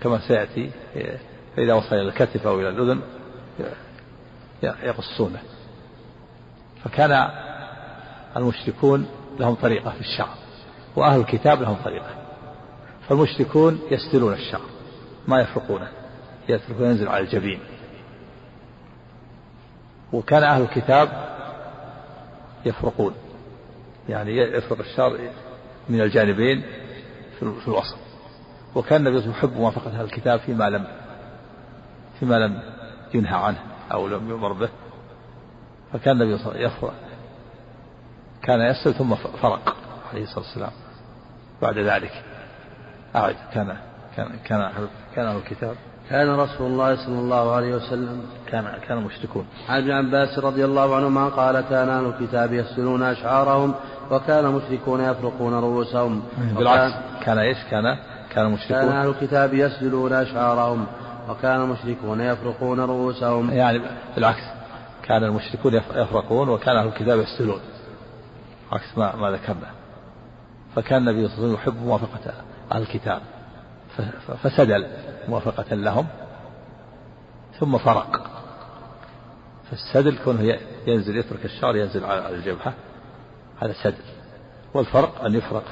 كما سيأتي فإذا وصل إلى الكتف أو إلى الأذن يقصونه. فكان المشركون لهم طريقة في الشعر وأهل الكتاب لهم طريقة. فالمشركون يستلون الشعر ما يفرقونه يتركون ينزل على الجبين. وكان أهل الكتاب يفرقون يعني يفرق الشعر من الجانبين في الوسط. وكان النبي يحب موافقة أهل الكتاب فيما لم فيما لم ينهى عنه أو لم يؤمر به. فكان النبي يفرق كان يسأل ثم فرق عليه الصلاة والسلام بعد ذلك. أعد. كان كان كان كان أهل الكتاب. كان رسول الله صلى الله عليه وسلم. كان كان مشركون. عن ابن عباس رضي الله عنهما قال كان أهل الكتاب يسلون أشعارهم وكان المشركون يفرقون رؤوسهم. بالعكس. كان إيش؟ كان كان المشركون كان أهل الكتاب يسجلون أشعارهم وكان المشركون يفرقون رؤوسهم. يعني بالعكس. كان المشركون يفرقون وكان أهل الكتاب يسجلون. عكس ما ما ذكرنا. فكان النبي صلى الله عليه وسلم يحب موافقة أهل الكتاب. فسدل موافقة لهم ثم فرق. فالسدل كونه ينزل يترك الشعر ينزل على الجبهة هذا سدل. والفرق أن يفرق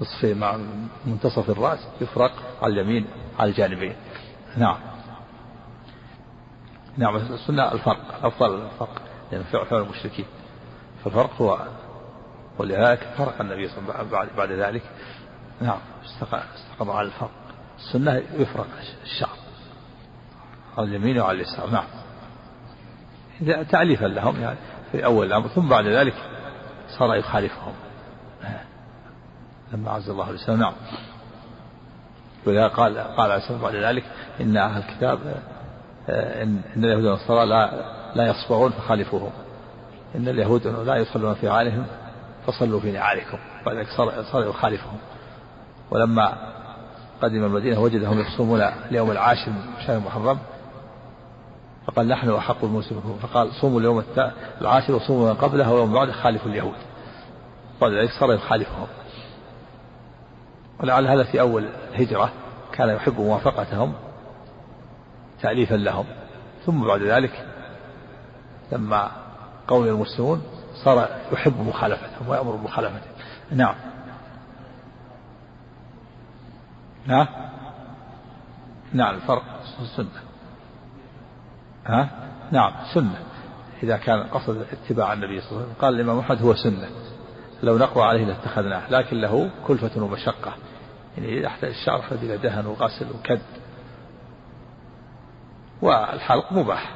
نصفين مع منتصف الرأس يفرق على اليمين على الجانبين. نعم. نعم السنة الفرق أفضل الفرق يعني فعل المشركين. فالفرق هو ولذلك فرق النبي صلى الله عليه وسلم بعد ذلك. نعم استقر على الفرق السنة يفرق الشعر على اليمين وعلى اليسار نعم. تعليفا لهم يعني في أول الأمر ثم بعد ذلك صار يخالفهم. لما عز الله الإسلام نعم. ولذا قال قال عليه الصلاة بعد ذلك إن أهل الكتاب آه، إن اليهود والنصارى لا لا يصبغون فخالفوهم. إن اليهود لا يصلون في عالهم فصلوا في نعالكم. بعد ذلك صار صار يخالفهم. ولما قدم المدينة وجدهم يصومون اليوم العاشر من شهر المحرم فقال نحن أحق المسلمين فقال صوموا اليوم العاشر وصوموا من قبله ويوم بعده خالفوا اليهود. بعد ذلك صار يخالفهم. ولعل هذا في أول الهجرة كان يحب موافقتهم تأليفا لهم. ثم بعد ذلك لما قوي المسلمون صار يحب مخالفتهم ويأمر بمخالفتهم. نعم. نعم نعم الفرق السنة ها؟ نعم سنة. إذا كان قصد اتباع النبي صلى الله عليه وسلم قال الإمام أحمد هو سنة. لو نقوى عليه لاتخذناه لكن له كلفة ومشقة. يعني يحتاج الشعر إلى دهن وغسل وكد. والحلق مباح.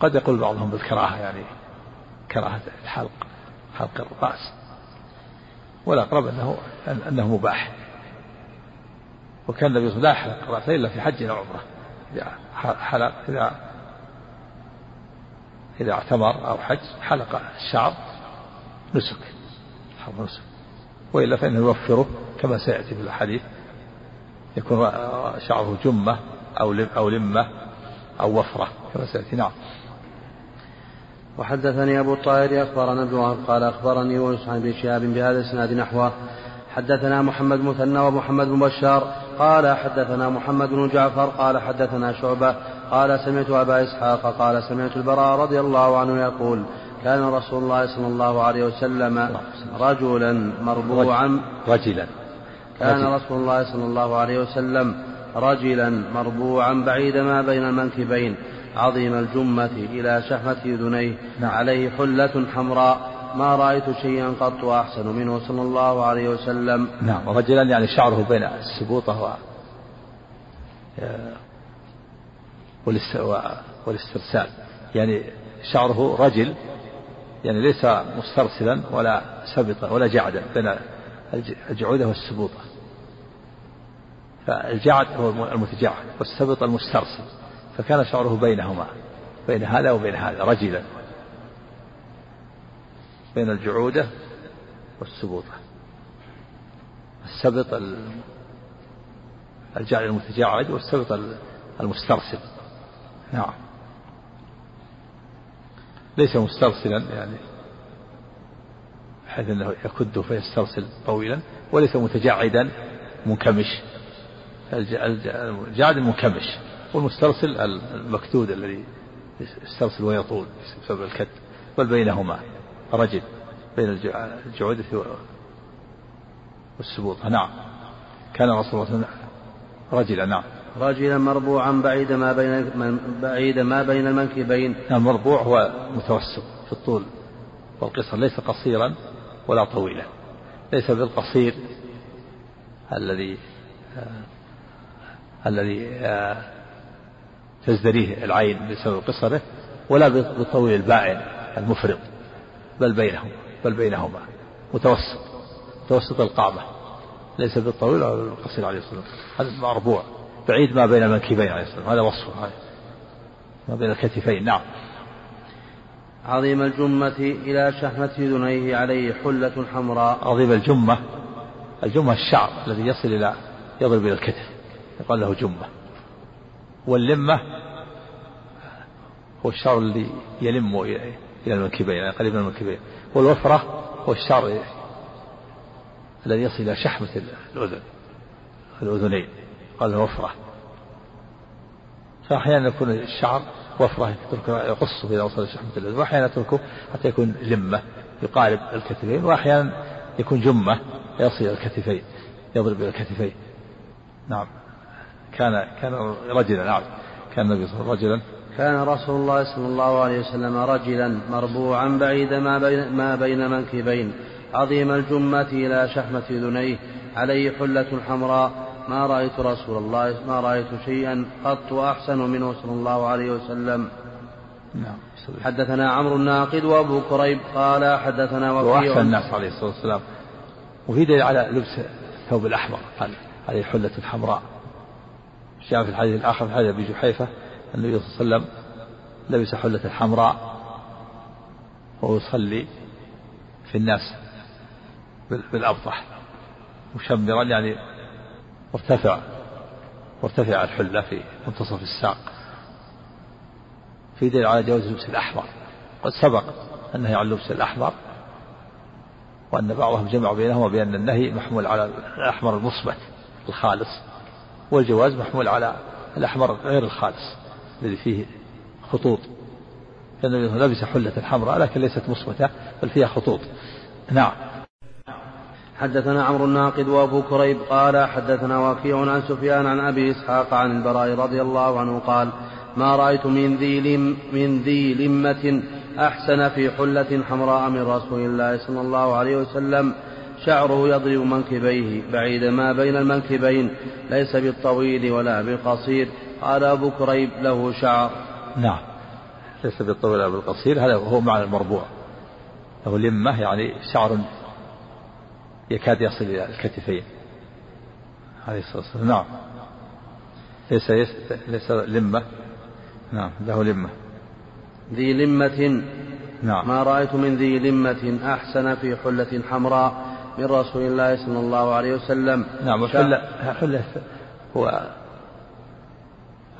قد يقول بعضهم بالكراهة يعني كراهة الحلق حلق الرأس. والأقرب أنه أنه مباح. وكان النبي صلى الله عليه وسلم لا يحلق رأسه إلا في حج أو عمرة. إذا حلق إذا إذا اعتمر أو حج حلق الشعر نسك حلق نسك. وإلا فإنه يوفره كما سيأتي في الحديث يكون شعره جمة أو أو لمة أو وفرة كما سيأتي. نعم. وحدثني أبو الطاهر أخبرنا ابن وهب قال أخبرني يونس عن ابن شهاب بهذا الإسناد نحوه. حدثنا محمد مثنى ومحمد بن بشار قال حدثنا محمد بن جعفر قال حدثنا شعبة قال سمعت أبا إسحاق قال سمعت البراء رضي الله عنه يقول كان رسول الله صلى الله عليه وسلم رجلا مربوعا. رجلا. كان رسول الله صلى الله عليه وسلم رجلا مربوعا بعيد ما بين المنكبين. عظيم الجمة إلى شحمة أذنيه نعم. عليه حلة حمراء. ما رأيت شيئا قط أحسن منه. صلى الله عليه وسلم. نعم. رجلا يعني شعره بين السبوطة و والاسترسال. يعني شعره رجل. يعني ليس مسترسلا ولا سبطا ولا جعدا بين الجعودة والسبوطة. فالجعد هو المتجعد والسبط المسترسل. فكان شعره بينهما بين هذا وبين هذا رجلا بين الجعودة والسبوطة. السبط الجعل المتجعد والسبط المسترسل. نعم. ليس مسترسلا يعني بحيث أنه يكد فيسترسل طويلا وليس متجعدا منكمش. الجعد المنكمش والمسترسل المكتود الذي يسترسل ويطول بسبب الكد بل بينهما. رجل بين الجعودة والسبوط نعم. كان رسول الله صلى الله عليه وسلم رجلا نعم. رجلا مربوعا بعيد ما بين بعيد ما بين المنكبين. نعم المربوع هو متوسط في الطول والقصر ليس قصيرا ولا طويلا. ليس بالقصير الذي آه الذي آه تزدريه العين بسبب قصره ولا بالطويل البائن المفرط بل بينهما بل بينهما متوسط متوسط القامة ليس بالطويل ولا بالقصير عليه الصلاة والسلام هذا مربوع بعيد ما بين المنكبين عليه الصلاة والسلام هذا وصفه ما بين الكتفين نعم. عظيم الجمة إلى شحمة أذنيه عليه حلة حمراء. عظيم الجمة الجمة الشعر الذي يصل إلى يضرب إلى الكتف يقال له جمة. واللمة هو الشعر الذي يلم إلى المنكبين يعني قريب من المنكبين. والوفرة هو الشعر الذي يصل إلى شحمة الأذن الأذنين. قال الوفرة. فأحيانا يكون الشعر وفرة يقصه إذا وصل شحمة الأذن وأحيانا يتركه حتى يكون لمة يقارب الكتفين وأحيانا يكون جمة يصل إلى الكتفين يضرب إلى الكتفين. نعم. كان كان رجلا نعم. كان النبي صلى الله عليه وسلم رجلا. كان رسول الله صلى الله عليه وسلم رجلا مربوعا بعيد ما بين ما بين منكبين. عظيم الجمة إلى شحمة أذنيه عليه حلة حمراء. ما رأيت رسول الله ما رأيت شيئا قط أحسن منه صلى الله عليه وسلم. نعم. حدثنا عمرو الناقد وأبو كريب قال حدثنا وكيع. وأحسن الناس عليه الصلاة والسلام. وفي دليل على لبس الثوب الأحمر عليه حلة حمراء. جاء في الحديث الآخر في حديث أبي جحيفة النبي صلى الله عليه وسلم لبس حلة حمراء وهو يصلي في الناس بالأبطح مشمرا يعني مرتفع مرتفع الحلة في منتصف الساق. في دليل على جواز اللبس الأحمر. قد سبق النهي عن اللبس الأحمر وأن بعضهم جمع بينهما بأن النهي محمول على الأحمر المصبت الخالص. والجواز محمول على الأحمر غير الخالص الذي فيه خطوط. النبي لبس حلة حمراء لكن ليست مصمتة بل فيها خطوط. نعم. حدثنا عمرو الناقد وأبو كريب قال حدثنا وكيع عن سفيان عن أبي إسحاق عن البراء رضي الله عنه قال ما رأيت من ذي لم من ذي لمة أحسن في حلة حمراء من رسول الله صلى الله عليه وسلم شعره يضرب منكبيه بعيد ما بين المنكبين ليس بالطويل ولا بالقصير. قال أبو كريب له شعر. نعم. ليس بالطويل ولا بالقصير هذا هو معنى المربوع. له لمة يعني شعر يكاد يصل إلى الكتفين. عليه الصلاة والسلام. نعم. ليس ليس لمة. نعم له لمة. ذي لمة. نعم. ما رأيت من ذي لمة أحسن في حلة حمراء. من رسول الله صلى الله عليه وسلم. نعم والحلة حلة هو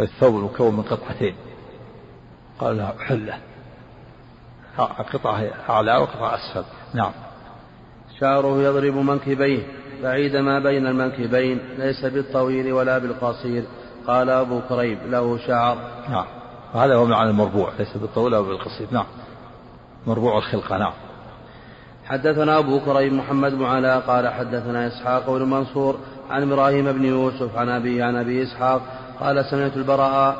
الثوب المكون من قطعتين. قال له حلة قطعة أعلى وقطعة أسفل. نعم. شعره يضرب منكبيه بعيد ما بين المنكبين ليس بالطويل ولا بالقصير. قال أبو كريب له شعر. نعم. وهذا هو معنى المربوع ليس بالطويل أو بالقصير. نعم. مربوع الخلقة نعم. حدثنا أبو كريب محمد بن علاء قال حدثنا إسحاق بن منصور عن إبراهيم بن يوسف عن أبي عن أبي إسحاق قال سمعت البراء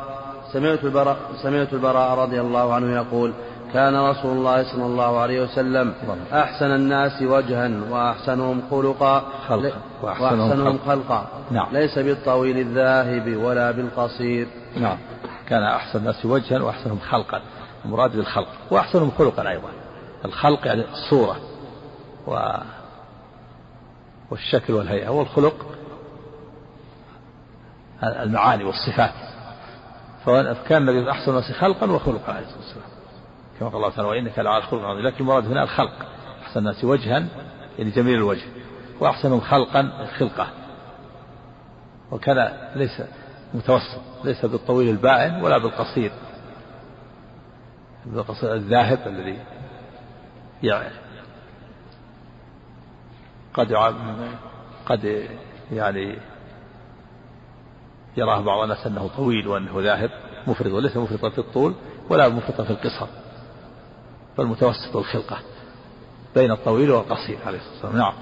سمعت البراء سمعت البراء رضي الله عنه يقول كان رسول الله صلى الله عليه وسلم أحسن الناس وجها وأحسنهم خلقا خلقا وأحسنهم خلقا. نعم. ليس بالطويل الذاهب ولا بالقصير. نعم. كان أحسن الناس وجها وأحسنهم خلقا. المراد بالخلق. وأحسنهم خلقا أيضا. الخلق يعني الصورة. و والشكل والهيئة والخلق المعاني والصفات. فكان النبي أحسن الناس خلقا وخلقا عليه الصلاة والسلام. كما قال الله تعالى وإنك لعلى خلق عظيم. لكن المراد هنا الخلق. أحسن الناس وجها يعني جميل الوجه. وأحسنهم خلقا خلقة. وكان ليس متوسط ليس بالطويل البائن ولا بالقصير. بالقصير الذاهب الذي يعني قد قد يعني يراه بعض الناس أنه طويل وأنه ذاهب مفرط وليس مفرطا في الطول ولا مفرطا في القصر بل متوسط الخلقة بين الطويل والقصير عليه الصلاة والسلام. نعم.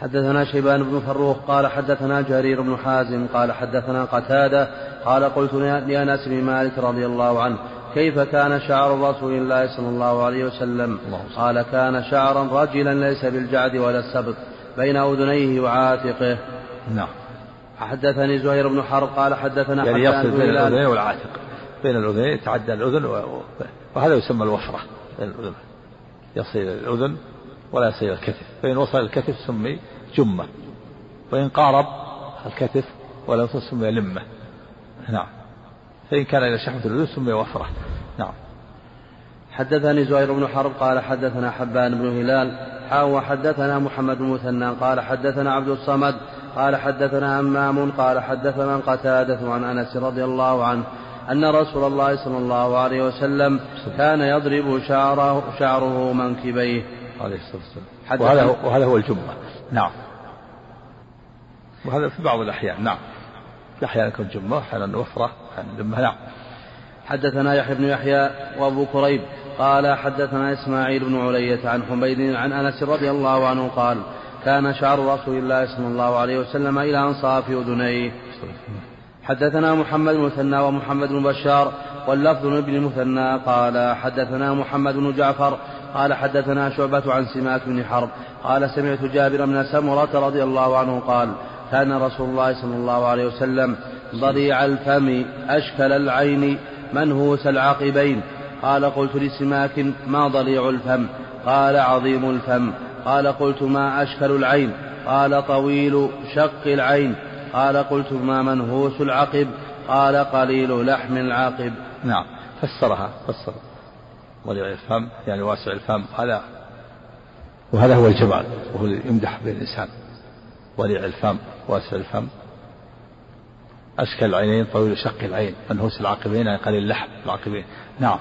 حدثنا شيبان بن فروخ قال حدثنا جرير بن حازم قال حدثنا قتادة قال قلت لأنس بن مالك رضي الله عنه كيف كان شعر رسول الله صلى الله عليه وسلم؟ قال كان شعرا رجلا ليس بالجعد ولا السبط بين أذنيه وعاتقه. نعم. حدثني زهير بن حرب قال حدثنا يعني يصل بين الأذنين والعاتق. بين الأذنين يتعدى الأذن وهذا يسمى الوفرة بين الأذن. يصل إلى الأذن ولا يصل إلى الكتف. فإن وصل الكتف سمي جمة وإن قارب الكتف ولا سمي لمة. نعم. فإن كان إلى شحمة الأذن سمي وفرة. نعم. حدثني زهير بن حرب قال حدثنا حبان بن هلال. حاو وحدثنا محمد بن مثنى قال حدثنا عبد الصمد قال حدثنا همام قال حدثنا قتادة عن أنس رضي الله عنه أن رسول الله صلى الله عليه وسلم كان يضرب شعره, شعره منكبيه. عليه الصلاة والسلام. وهذا هو, وهذا هو الجمة نعم. وهذا في بعض الأحيان. نعم. يكون جمة أحيانا وفرة أحيانا جمة نعم حدثنا يحيى بن يحيى وأبو كريب قال حدثنا إسماعيل بن علية عن حميد عن أنس رضي الله عنه قال كان شعر رسول الله صلى الله عليه وسلم إلى أنصاف أذنيه. حدثنا محمد بن مثنى ومحمد بن بشار واللفظ ابن المثنى قال حدثنا محمد بن جعفر قال حدثنا شعبة عن سماك بن حرب قال سمعت جابر بن سمرة رضي الله عنه قال كان رسول الله صلى الله عليه وسلم ضريع الفم أشكل العين منهوس العقبين. قال قلت لسماك ما ضليع الفم؟ قال عظيم الفم. قال قلت ما أشكل العين؟ قال طويل شق العين. قال قلت ما منهوس العقب؟ قال قليل لحم العقب. نعم فسرها فسر. ضليع الفم يعني واسع الفم هذا. وهذا هو الجمال وهو يمدح به الإنسان ضليع الفم. واسع الفم. أشكل العينين طويل شق العين. منهوس العقبين يعني قليل اللحم العقبين نعم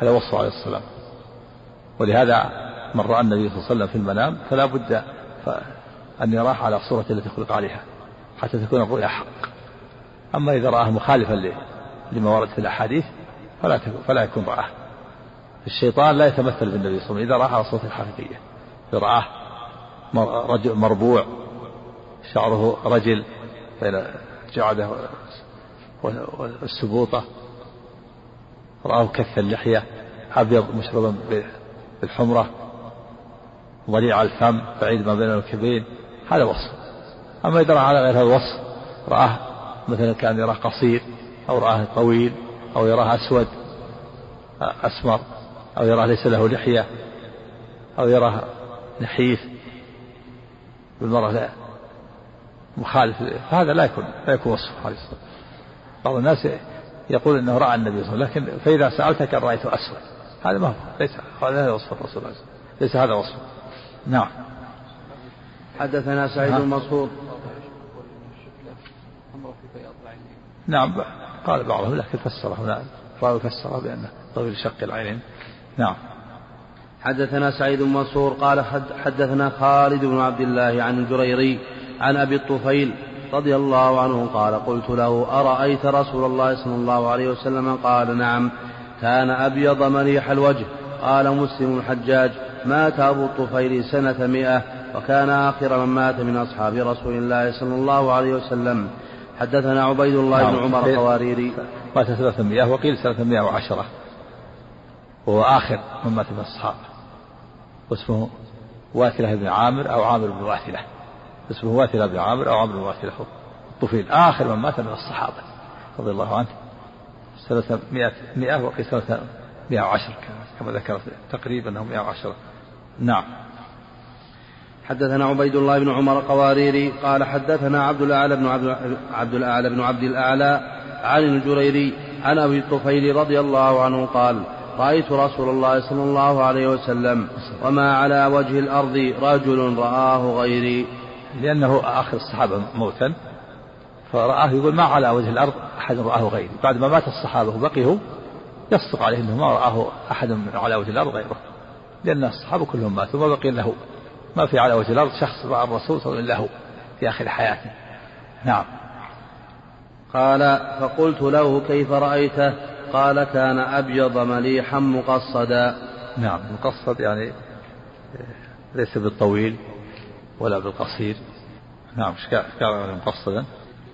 هذا وصفه عليه السلام. ولهذا من رأى النبي صلى الله عليه وسلم في المنام فلا بد أن يراه على الصورة التي خلق عليها حتى تكون الرؤيا حق. أما إذا رآه مخالفا لما ورد في الأحاديث فلا فلا يكون رآه الشيطان لا يتمثل بالنبي صلى الله عليه وسلم إذا رآه على الصورة الحقيقية. إذا رآه مربوع شعره رجل بين جعده والسبوطة. رآه كث اللحية أبيض مشربا بالحمرة ضليع الفم بعيد ما بين الكبين هذا وصف. أما إذا رأى على غير هذا الوصف رآه مثلا كأن يراه قصير أو رآه طويل أو يراه أسود أسمر أو يراه ليس له لحية أو يراه نحيف. بالمرة مخالف فهذا لا يكون لا يكون وصف عليه الصلاة بعض الناس يقول إنه رأى النبي صلى الله عليه وسلم لكن فإذا سألتك ان رايته أسود. هذا ما هو ليس هذا وصف الرسول عليه الصلاة ليس هذا وصفه نعم. حدثنا سعيد بن منصور. نعم قال بعضهم لكن فسره هنا راوي فسره بانه طويل شق العينين نعم. حدثنا سعيد بن منصور قال حدثنا خالد بن عبد الله عن الجريري عن أبي الطفيل رضي الله عنه قال قلت له أرأيت رسول الله صلى الله عليه وسلم؟ قال نعم. كان أبيض مليح الوجه. قال مسلم الحجاج مات أبو الطفيل سنة مئة وكان آخر من مات من أصحاب رسول الله صلى الله عليه وسلم. حدثنا عبيد الله بن نعم. عمر القواريري. مات سنة مئة وقيل سنة مئة وعشرة. وهو آخر من مات من الصحابة واسمه واثلة بن عامر أو عامر بن واثلة. اسمه واثلة بن عامر أو عامر بن واثلة الطفيل. آخر من مات من الصحابة رضي الله عنه. سنة مئة مئة وقيل سنة مئة وعشر كما ذكرت تقريبا أنه مئة وعشرة نعم. حدثنا عبيد الله بن عمر قواريري قال حدثنا عبد الأعلى بن عبد, عبد الأعلى بن عبد الأعلى عن الجريري عن أبي الطفيل رضي الله عنه قال رأيت رسول الله صلى الله عليه وسلم وما على وجه الأرض رجل رآه غيري. لأنه آخر الصحابة موتا فرآه يقول ما على وجه الأرض أحد رآه غيري. بعد ما مات الصحابة وبقي هو يصدق عليه إنه ما رآه من على وجه الأرض غيره لأن الصحابة كلهم ماتوا وما بقي هو ما في على وجه الأرض شخص رأى الرسول صلى الله عليه وسلم في آخر حياته. نعم. قال فقلت له كيف رأيته؟ قال كان أبيض مليحا مقصدا. نعم مقصد يعني ليس بالطويل. ولا بالقصير. نعم كان مقصدا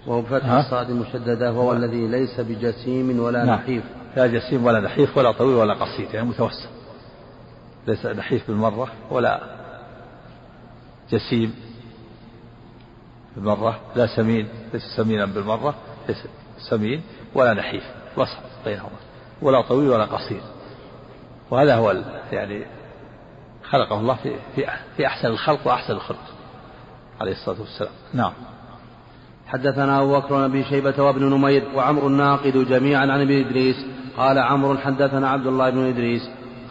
وهو بفتح الصاد المشددة وهو نعم. الذي ليس بجسيم ولا نعم. نحيف. لا جسيم ولا نحيف ولا طويل ولا قصير يعني متوسط. ليس نحيف بالمرة ولا جسيم بالمرة لا سمين ليس سمينا بالمرة ليس سمين ولا نحيف. وسط بينهما ولا طويل ولا قصير. وهذا هو يعني خلقه الله في في في أحسن الخلق وأحسن الخلق عليه الصلاة والسلام. نعم. حدثنا أبو بكر بن شيبة وابن نمير وعمر الناقد جميعا عن ابن إدريس. قال عمرو حدثنا عبد الله بن إدريس.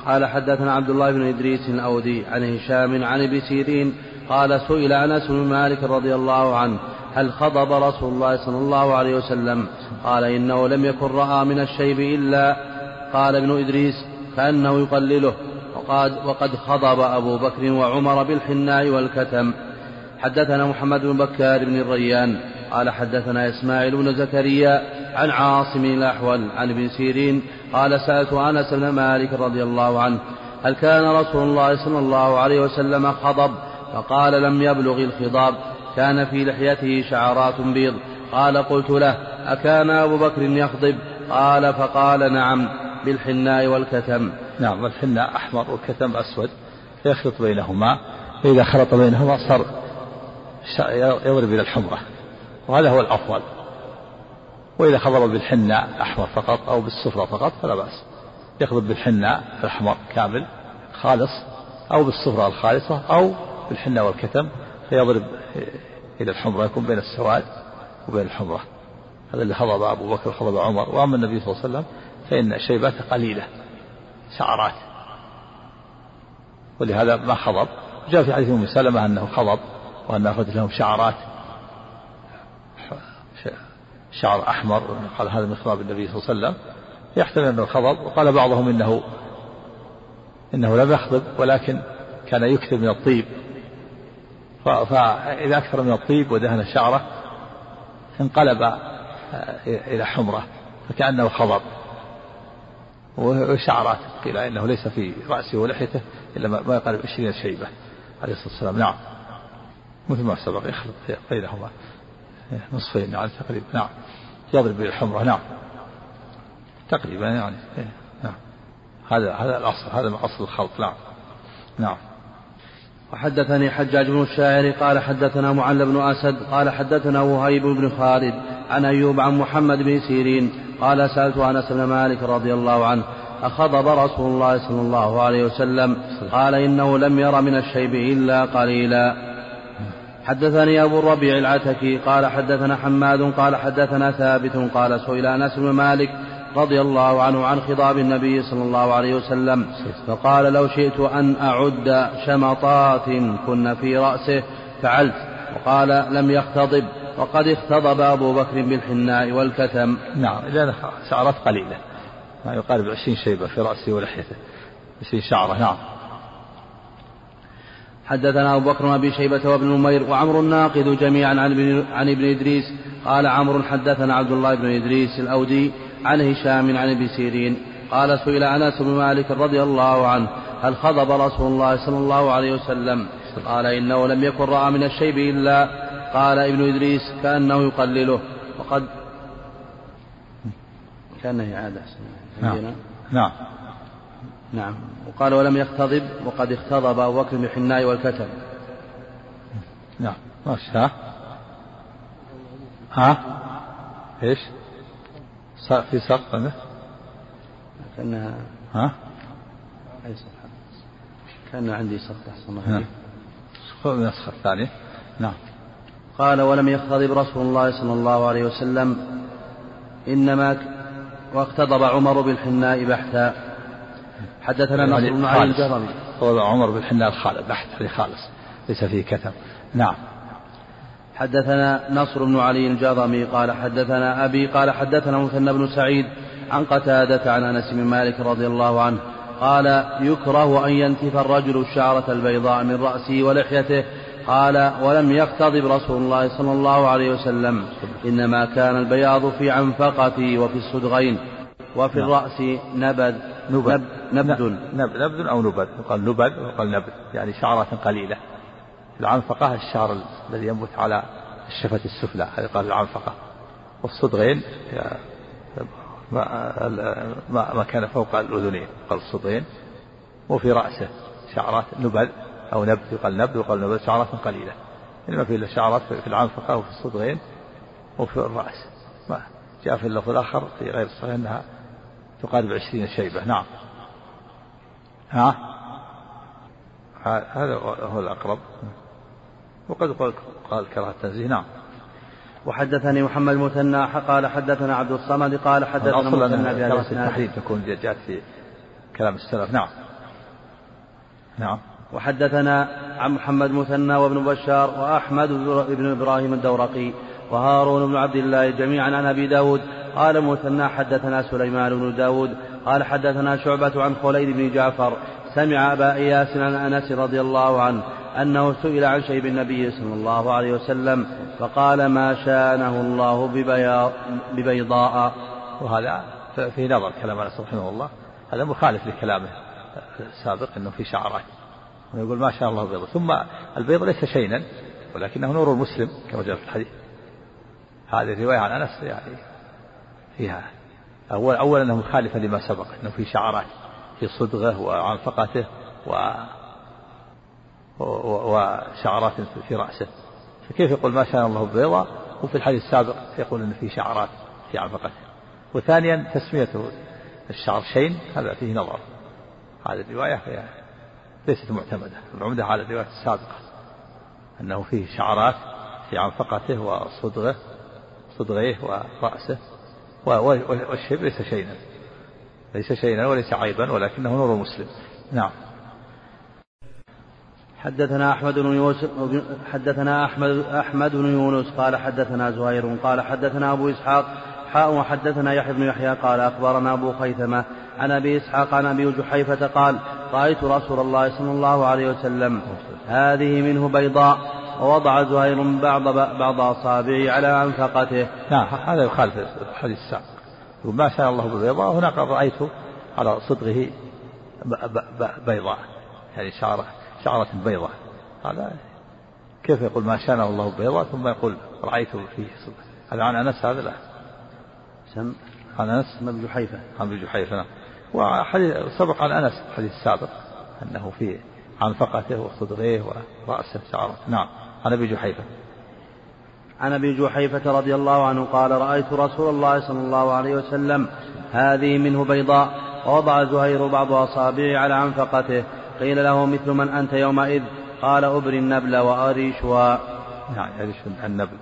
قال حدثنا عبد الله بن إدريس الأودي عن هشام عن ابي سيرين. قال سئل أنس بن مالك رضي الله عنه هل خضب رسول الله صلى الله عليه وسلم؟ قال إنه لم يكن رأى من الشيب إلا. قال ابن إدريس كأنه يقلله. وقد, وقد خضب أبو بكر وعمر بالحناء والكتم. حدثنا محمد بن بكار بن الريان. قال حدثنا إسماعيل بن زكريا عن عاصم الأحول عن ابن سيرين. قال سألت أنس بن مالك رضي الله عنه هل كان رسول الله صلى الله عليه وسلم خضب؟ فقال لم يبلغ الخضاب. كان في لحيته شعرات بيض. قال قلت له أكان أبو بكر يخضب؟ قال فقال نعم. بالحناء والكتم. نعم الحناء أحمر والكتم أسود يخلط بينهما. فإذا خلط بينهما صار يضرب إلى الحمرة وهذا هو الأفضل. وإذا خضب بالحناء أحمر فقط أو بالصفرة فقط فلا بأس. يخضب بالحناء الأحمر كامل خالص أو بالصفرة الخالصة أو بالحنة والكتم فيضرب إلى الحمرة يكون بين السواد وبين الحمرة. هذا اللي خضب أبو بكر خضب عمر وأما النبي صلى الله عليه وسلم فإن شيباته قليلة شعرات ولهذا ما خضب؟ جاء في حديث أم سلمة أنه خضب وأن أخذت لهم شعرات شعر أحمر قال هذا من خضاب النبي صلى الله عليه وسلم. يحتمل أنه خضب وقال بعضهم إنه إنه لم يخضب ولكن كان يكثر من الطيب. فإذا أكثر من الطيب ودهن شعره انقلب إلى حمرة فكأنه خضب. وشعرات قيل إنه ليس في رأسه ولحيته إلا ما يقارب عشرين شيبة. عليه الصلاة والسلام. نعم. مثل ما سبق يخلط بينهما. نصفين يعني تقريبا. نعم. يضرب بالحمرة نعم. تقريبا يعني. إيه، نعم. هذا هذا الأصل. هذا أصل الخلط. نعم. نعم. وحدثني حجاج بن الشاعر قال حدثنا معل بن أسد قال حدثنا وهيب بن خالد عن أيوب عن محمد بن سيرين قال سألت أنس بن مالك رضي الله عنه أخضب رسول الله صلى الله عليه وسلم؟ قال إنه لم ير من الشيب إلا قليلا. حدثني أبو الربيع العتكي قال حدثنا حماد قال حدثنا ثابت قال سئل أنس بن مالك رضي الله عنه عن خضاب النبي صلى الله عليه وسلم فقال لو شئت أن أعد شمطات كن في رأسه فعلت وقال لم يختضب. وقد اختضب أبو بكر بالحناء والكتم. نعم إذا شعرات قليلة. ما يقارب عشرين شيبة في رأسه ولحيته. عشرين شعرة نعم. حدثنا أبو بكر وأبي شيبة وابن نمير وعمر الناقد جميعا عن ابن, عن ابن إدريس. قال عمرو حدثنا عبد الله بن إدريس الأودي عن هشام عن ابن سيرين. قال سئل أنس بن مالك رضي الله عنه هل خضب رسول الله صلى الله عليه وسلم؟ قال إنه لم يكن رأى من الشيب إلا قال ابن إدريس كأنه يقلله. وقد كأنه إعادة نعم. نعم. نعم. وقال ولم يختضب وقد اختضب أبو بكر بالحناء والكتم نعم. ماشي. ها؟ ها؟ إيش؟ في سقف كأنها ها؟ أي صفحة كان عندي سقف أحسن الله نعم. النسخة الثانية نعم. قال ولم يختضب رسول الله صلى الله عليه وسلم إنما واقتضب عمر بالحناء بحثا. حدثنا نصر بن علي الجرمي. عمر بالحناء الخالد بحث هذه خالص ليس فيه كتم نعم. حدثنا نصر بن علي الجرمي قال حدثنا أبي قال حدثنا مثنى بن سعيد عن قتادة عن أنس بن مالك رضي الله عنه قال يكره أن ينتف الرجل الشعرة البيضاء من رأسه ولحيته قال ولم يقتضب رسول الله صلى الله عليه وسلم إنما كان البياض في عنفقتي وفي الصدغين وفي نعم. الرأس نبذ نبذ. نبذ. نبذ, نبذ أو نبذ. يقال نبذ ويقال نبذ. يعني شعرات قليلة. العنفقة الشعر الذي ينبت على الشفة السفلى. هذه قال العنفقة. والصدغين ما, ما كان فوق الأذنين. قال الصدغين. وفي رأسه شعرات نبذ. أو نبذ يقال نبذ وقال نبذ شعرات قليلة. إنما في شعرات في العنفقة وفي الصدغين وفي الرأس. ما جاء في اللفظ الآخر في غير الصحيح أنها تقارب عشرين شيبة. نعم. ها؟ هذا هو الأقرب. وقد قال كراهة التنزيه. نعم. وحدثني محمد المثنى قال حدثنا عبد الصمد قال حدثنا مثنى بهذا التحريم تكون جاءت في كلام السلف. نعم. نعم. وحدثنا عن محمد مثنى وابن بشار وأحمد بن إبراهيم الدورقي وهارون بن عبد الله جميعا عن أبي داود. قال مثنى حدثنا سليمان بن داود. قال حدثنا شعبة عن خليل بن جعفر. سمع أبا إياس عن أنس رضي الله عنه أنه سئل عن شيب النبي صلى الله عليه وسلم فقال ما شانه الله ببيضاء. وهذا في نظر كلام أنس رحمه الله. هذا مخالف لكلامه السابق أنه في شعرات ويقول ما شاء الله بيض ثم البيض ليس شينا ولكنه نور المسلم كما جاء في الحديث. هذه الرواية عن أنس يعني فيها أول أولا أنه مخالفة لما سبق أنه في شعرات في صدغة وعنفقته و وشعرات في رأسه. فكيف يقول ما شاء الله بيضاء وفي الحديث السابق يقول أن في شعرات في عنفقته. وثانيا تسميته الشعر شين هذا فيه نظر. هذه الرواية فيها ليست معتمدة العمدة على الرواية السابقة. أنه فيه شعرات في عنفقته وصدغه صدغيه ورأسه والشيب ليس شيئا. ليس شيئا وليس عيبا ولكنه نور مسلم. نعم. حدثنا أحمد بن يوسف حدثنا أحمد أحمد بن يونس قال حدثنا زهير قال حدثنا أبو إسحاق حاء وحدثنا يحيى بن يحيى قال أخبرنا أبو خيثمة عن أبي إسحاق عن أبي جحيفة قال رأيت رسول الله صلى الله عليه وسلم. هذه منه بيضاء ووضع زهير بعض بعض أصابعه على أنفقته. نعم هذا يخالف الحديث السابق. ما شاء الله بالبيضاء. هناك رأيته على صدغه بيضاء. يعني شعرة شعرة بيضاء. هذا كيف يقول ما شاء الله بيضاء ثم يقول رأيته فيه هذا عن أنس هذا لا. سم عن أنس؟ ابن جحيفة. عن ابن جحيفة نعم. وحديث سبق عن أنس الحديث السابق أنه في عن فقته وصدغيه ورأسه شعره نعم. عن أبي جحيفة. عن أبي جحيفة رضي الله عنه قال رأيت رسول الله صلى الله عليه وسلم هذه منه بيضاء ووضع زهير بعض أصابعه على عنفقته قيل له مثل من أنت يومئذ؟ قال أبري النبل وأريشها. نعم يريش النبل.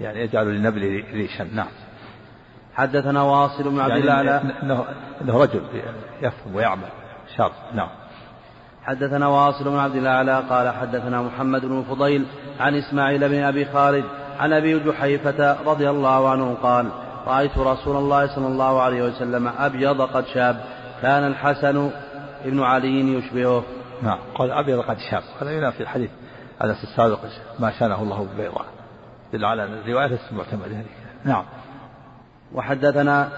يعني يجعل للنبل ريشا. نعم. حدثنا واصل بن عبد يعني الله انه انه رجل يفهم ويعمل. شاب نعم. حدثنا واصل بن عبد الأعلى قال حدثنا محمد بن فضيل عن إسماعيل بن أبي خالد عن أبي جحيفة رضي الله عنه قال رأيت رسول الله صلى الله عليه وسلم أبيض قد شاب كان الحسن ابن علي يشبهه. نعم. قال أبيض قد شاب. هذا ينافي الحديث. انس السابق. ما شانه الله ببيضاء دل على ان الروايه ليست معتمده نعم. وحدثنا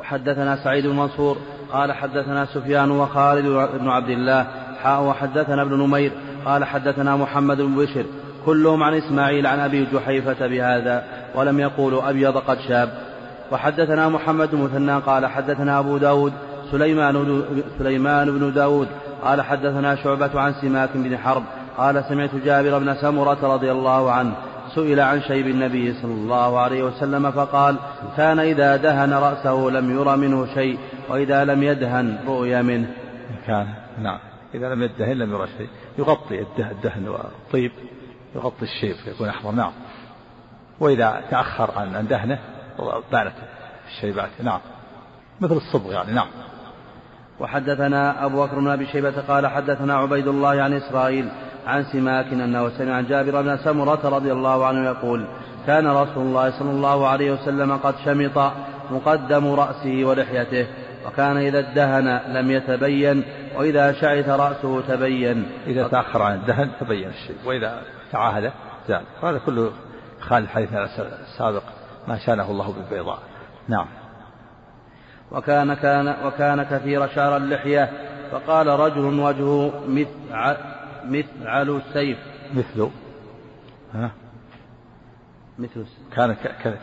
وحدثنا سعيد بن منصور قال حدثنا سفيان وخالد بن عبد الله حاء وحدثنا ابن نمير قال حدثنا محمد بن بشر كلهم عن إسماعيل عن أبي جحيفة بهذا ولم يقولوا أبيض قد شاب. وحدثنا محمد مثنى قال حدثنا أبو داود سليمان سليمان بن داود قال حدثنا شعبة عن سماك بن حرب قال سمعت جابر بن سمرة رضي الله عنه سئل عن شيب النبي صلى الله عليه وسلم فقال كان إذا دهن رأسه لم ير منه شيء وإذا لم يدهن رؤي منه. كان نعم. إذا لم يدهن لم يرى شيء. يغطي الدهن والطيب يغطي الشيب فيكون أحمر. نعم. وإذا تأخر عن دهنه بانت الشيبات نعم. مثل الصبغ يعني. نعم. وحدثنا أبو بكر بن أبي شيبة قال حدثنا عبيد الله عن إسرائيل عن سماك أنه سمع عن جابر بن سمرة رضي الله عنه يقول كان رسول الله صلى الله عليه وسلم قد شمط مقدم رأسه ولحيته وكان إذا ادهن لم يتبين وإذا شعث رأسه تبين. إذا تأخر عن الدهن تبين الشيء وإذا تعاهد زال هذا كله خالد الحديث السابق ما شانه الله بالبيضاء. نعم. وكان كان وكان كثير شعر اللحية فقال رجل وجهه مثل مثعل السيف. مثل. ها؟ مثل كان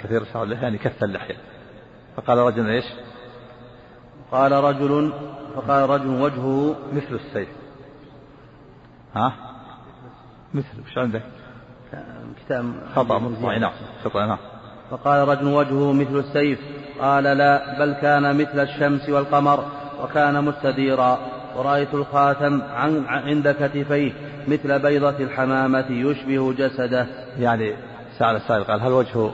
كثير شعر اللحية يعني كث اللحية. فقال رجل إيش؟ قال رجل فقال رجل وجهه مثل السيف. ها؟ مثل وش عندك؟ كتاب خطأ مطبعي نعم خطأ نعم. فقال رجل وجهه مثل السيف. قال لا بل كان مثل الشمس والقمر وكان مستديرا. ورأيت الخاتم عن عند كتفيه مثل بيضة الحمامة يشبه جسده. يعني سأل السائل قال هل وجهه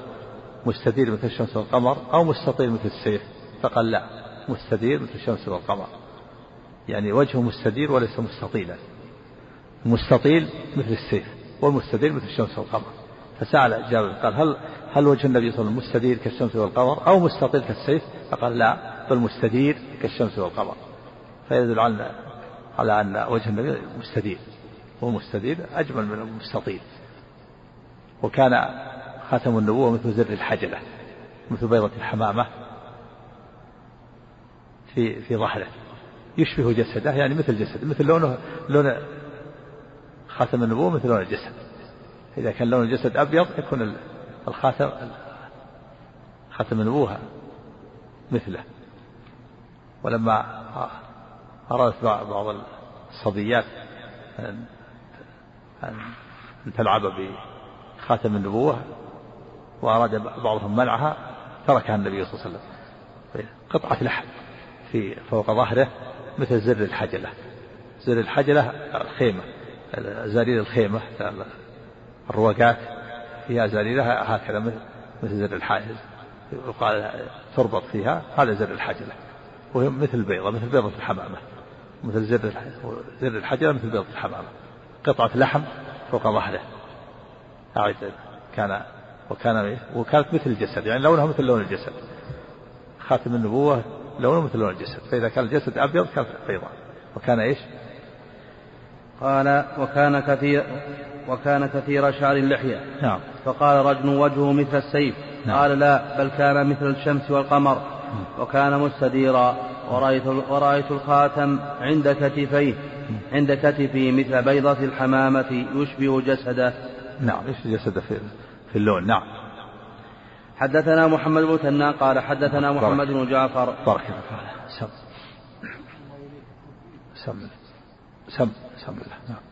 مستدير مثل الشمس والقمر أو مستطيل مثل السيف؟ فقال لا مستدير مثل الشمس والقمر. يعني وجهه مستدير وليس مستطيلا. مستطيل مثل السيف والمستدير مثل الشمس والقمر. فسأل جابر قال هل هل وجه النبي صلى الله عليه وسلم مستدير كالشمس والقمر أو مستطيل كالسيف؟ فقال لا بل مستدير كالشمس والقمر. فيدل على على أن وجه النبي مستدير ومستدير أجمل من المستطيل. وكان خاتم النبوة مثل زر الحجلة مثل بيضة الحمامة في في ظهره. يشبه جسده يعني مثل جسد مثل لونه لون خاتم النبوة مثل لون الجسد. إذا كان لون الجسد أبيض يكون الخاتم خاتم النبوة مثله. ولما أرادت بعض الصبيات أن تلعب بخاتم النبوة وأراد بعضهم منعها تركها النبي صلى الله عليه وسلم. قطعة لحم في فوق ظهره مثل زر الحجلة. زر الحجلة الخيمة زرير الخيمة الرواقات فيها زريرة هكذا مثل زر الحاجز يقال تربط فيها هذا زر الحجلة. وهي مثل البيضة مثل بيضة الحمامة. مثل زر زر الحجلة مثل بيضة الحمامة قطعة لحم فوق ظهره. أعد كان وكان وكانت مثل الجسد يعني لونها مثل لون الجسد. خاتم النبوة لونه مثل لون الجسد. فإذا كان الجسد أبيض كان بيضاء وكان إيش؟ قال وكان كثير وكان كثير شعر اللحية. نعم. فقال رجل وجهه مثل السيف. نعم. قال لا بل كان مثل الشمس والقمر. وكان مستديرا. ورأيت, ورأيت الخاتم عند كتفيه عند كتفه مثل بيضة الحمامة يشبه جسده. نعم يشبه جسده في, في اللون نعم. حدثنا محمد بن ثناء قال حدثنا محمد بن جعفر. بارك الله سم. سم. سم. سم. الله نعم.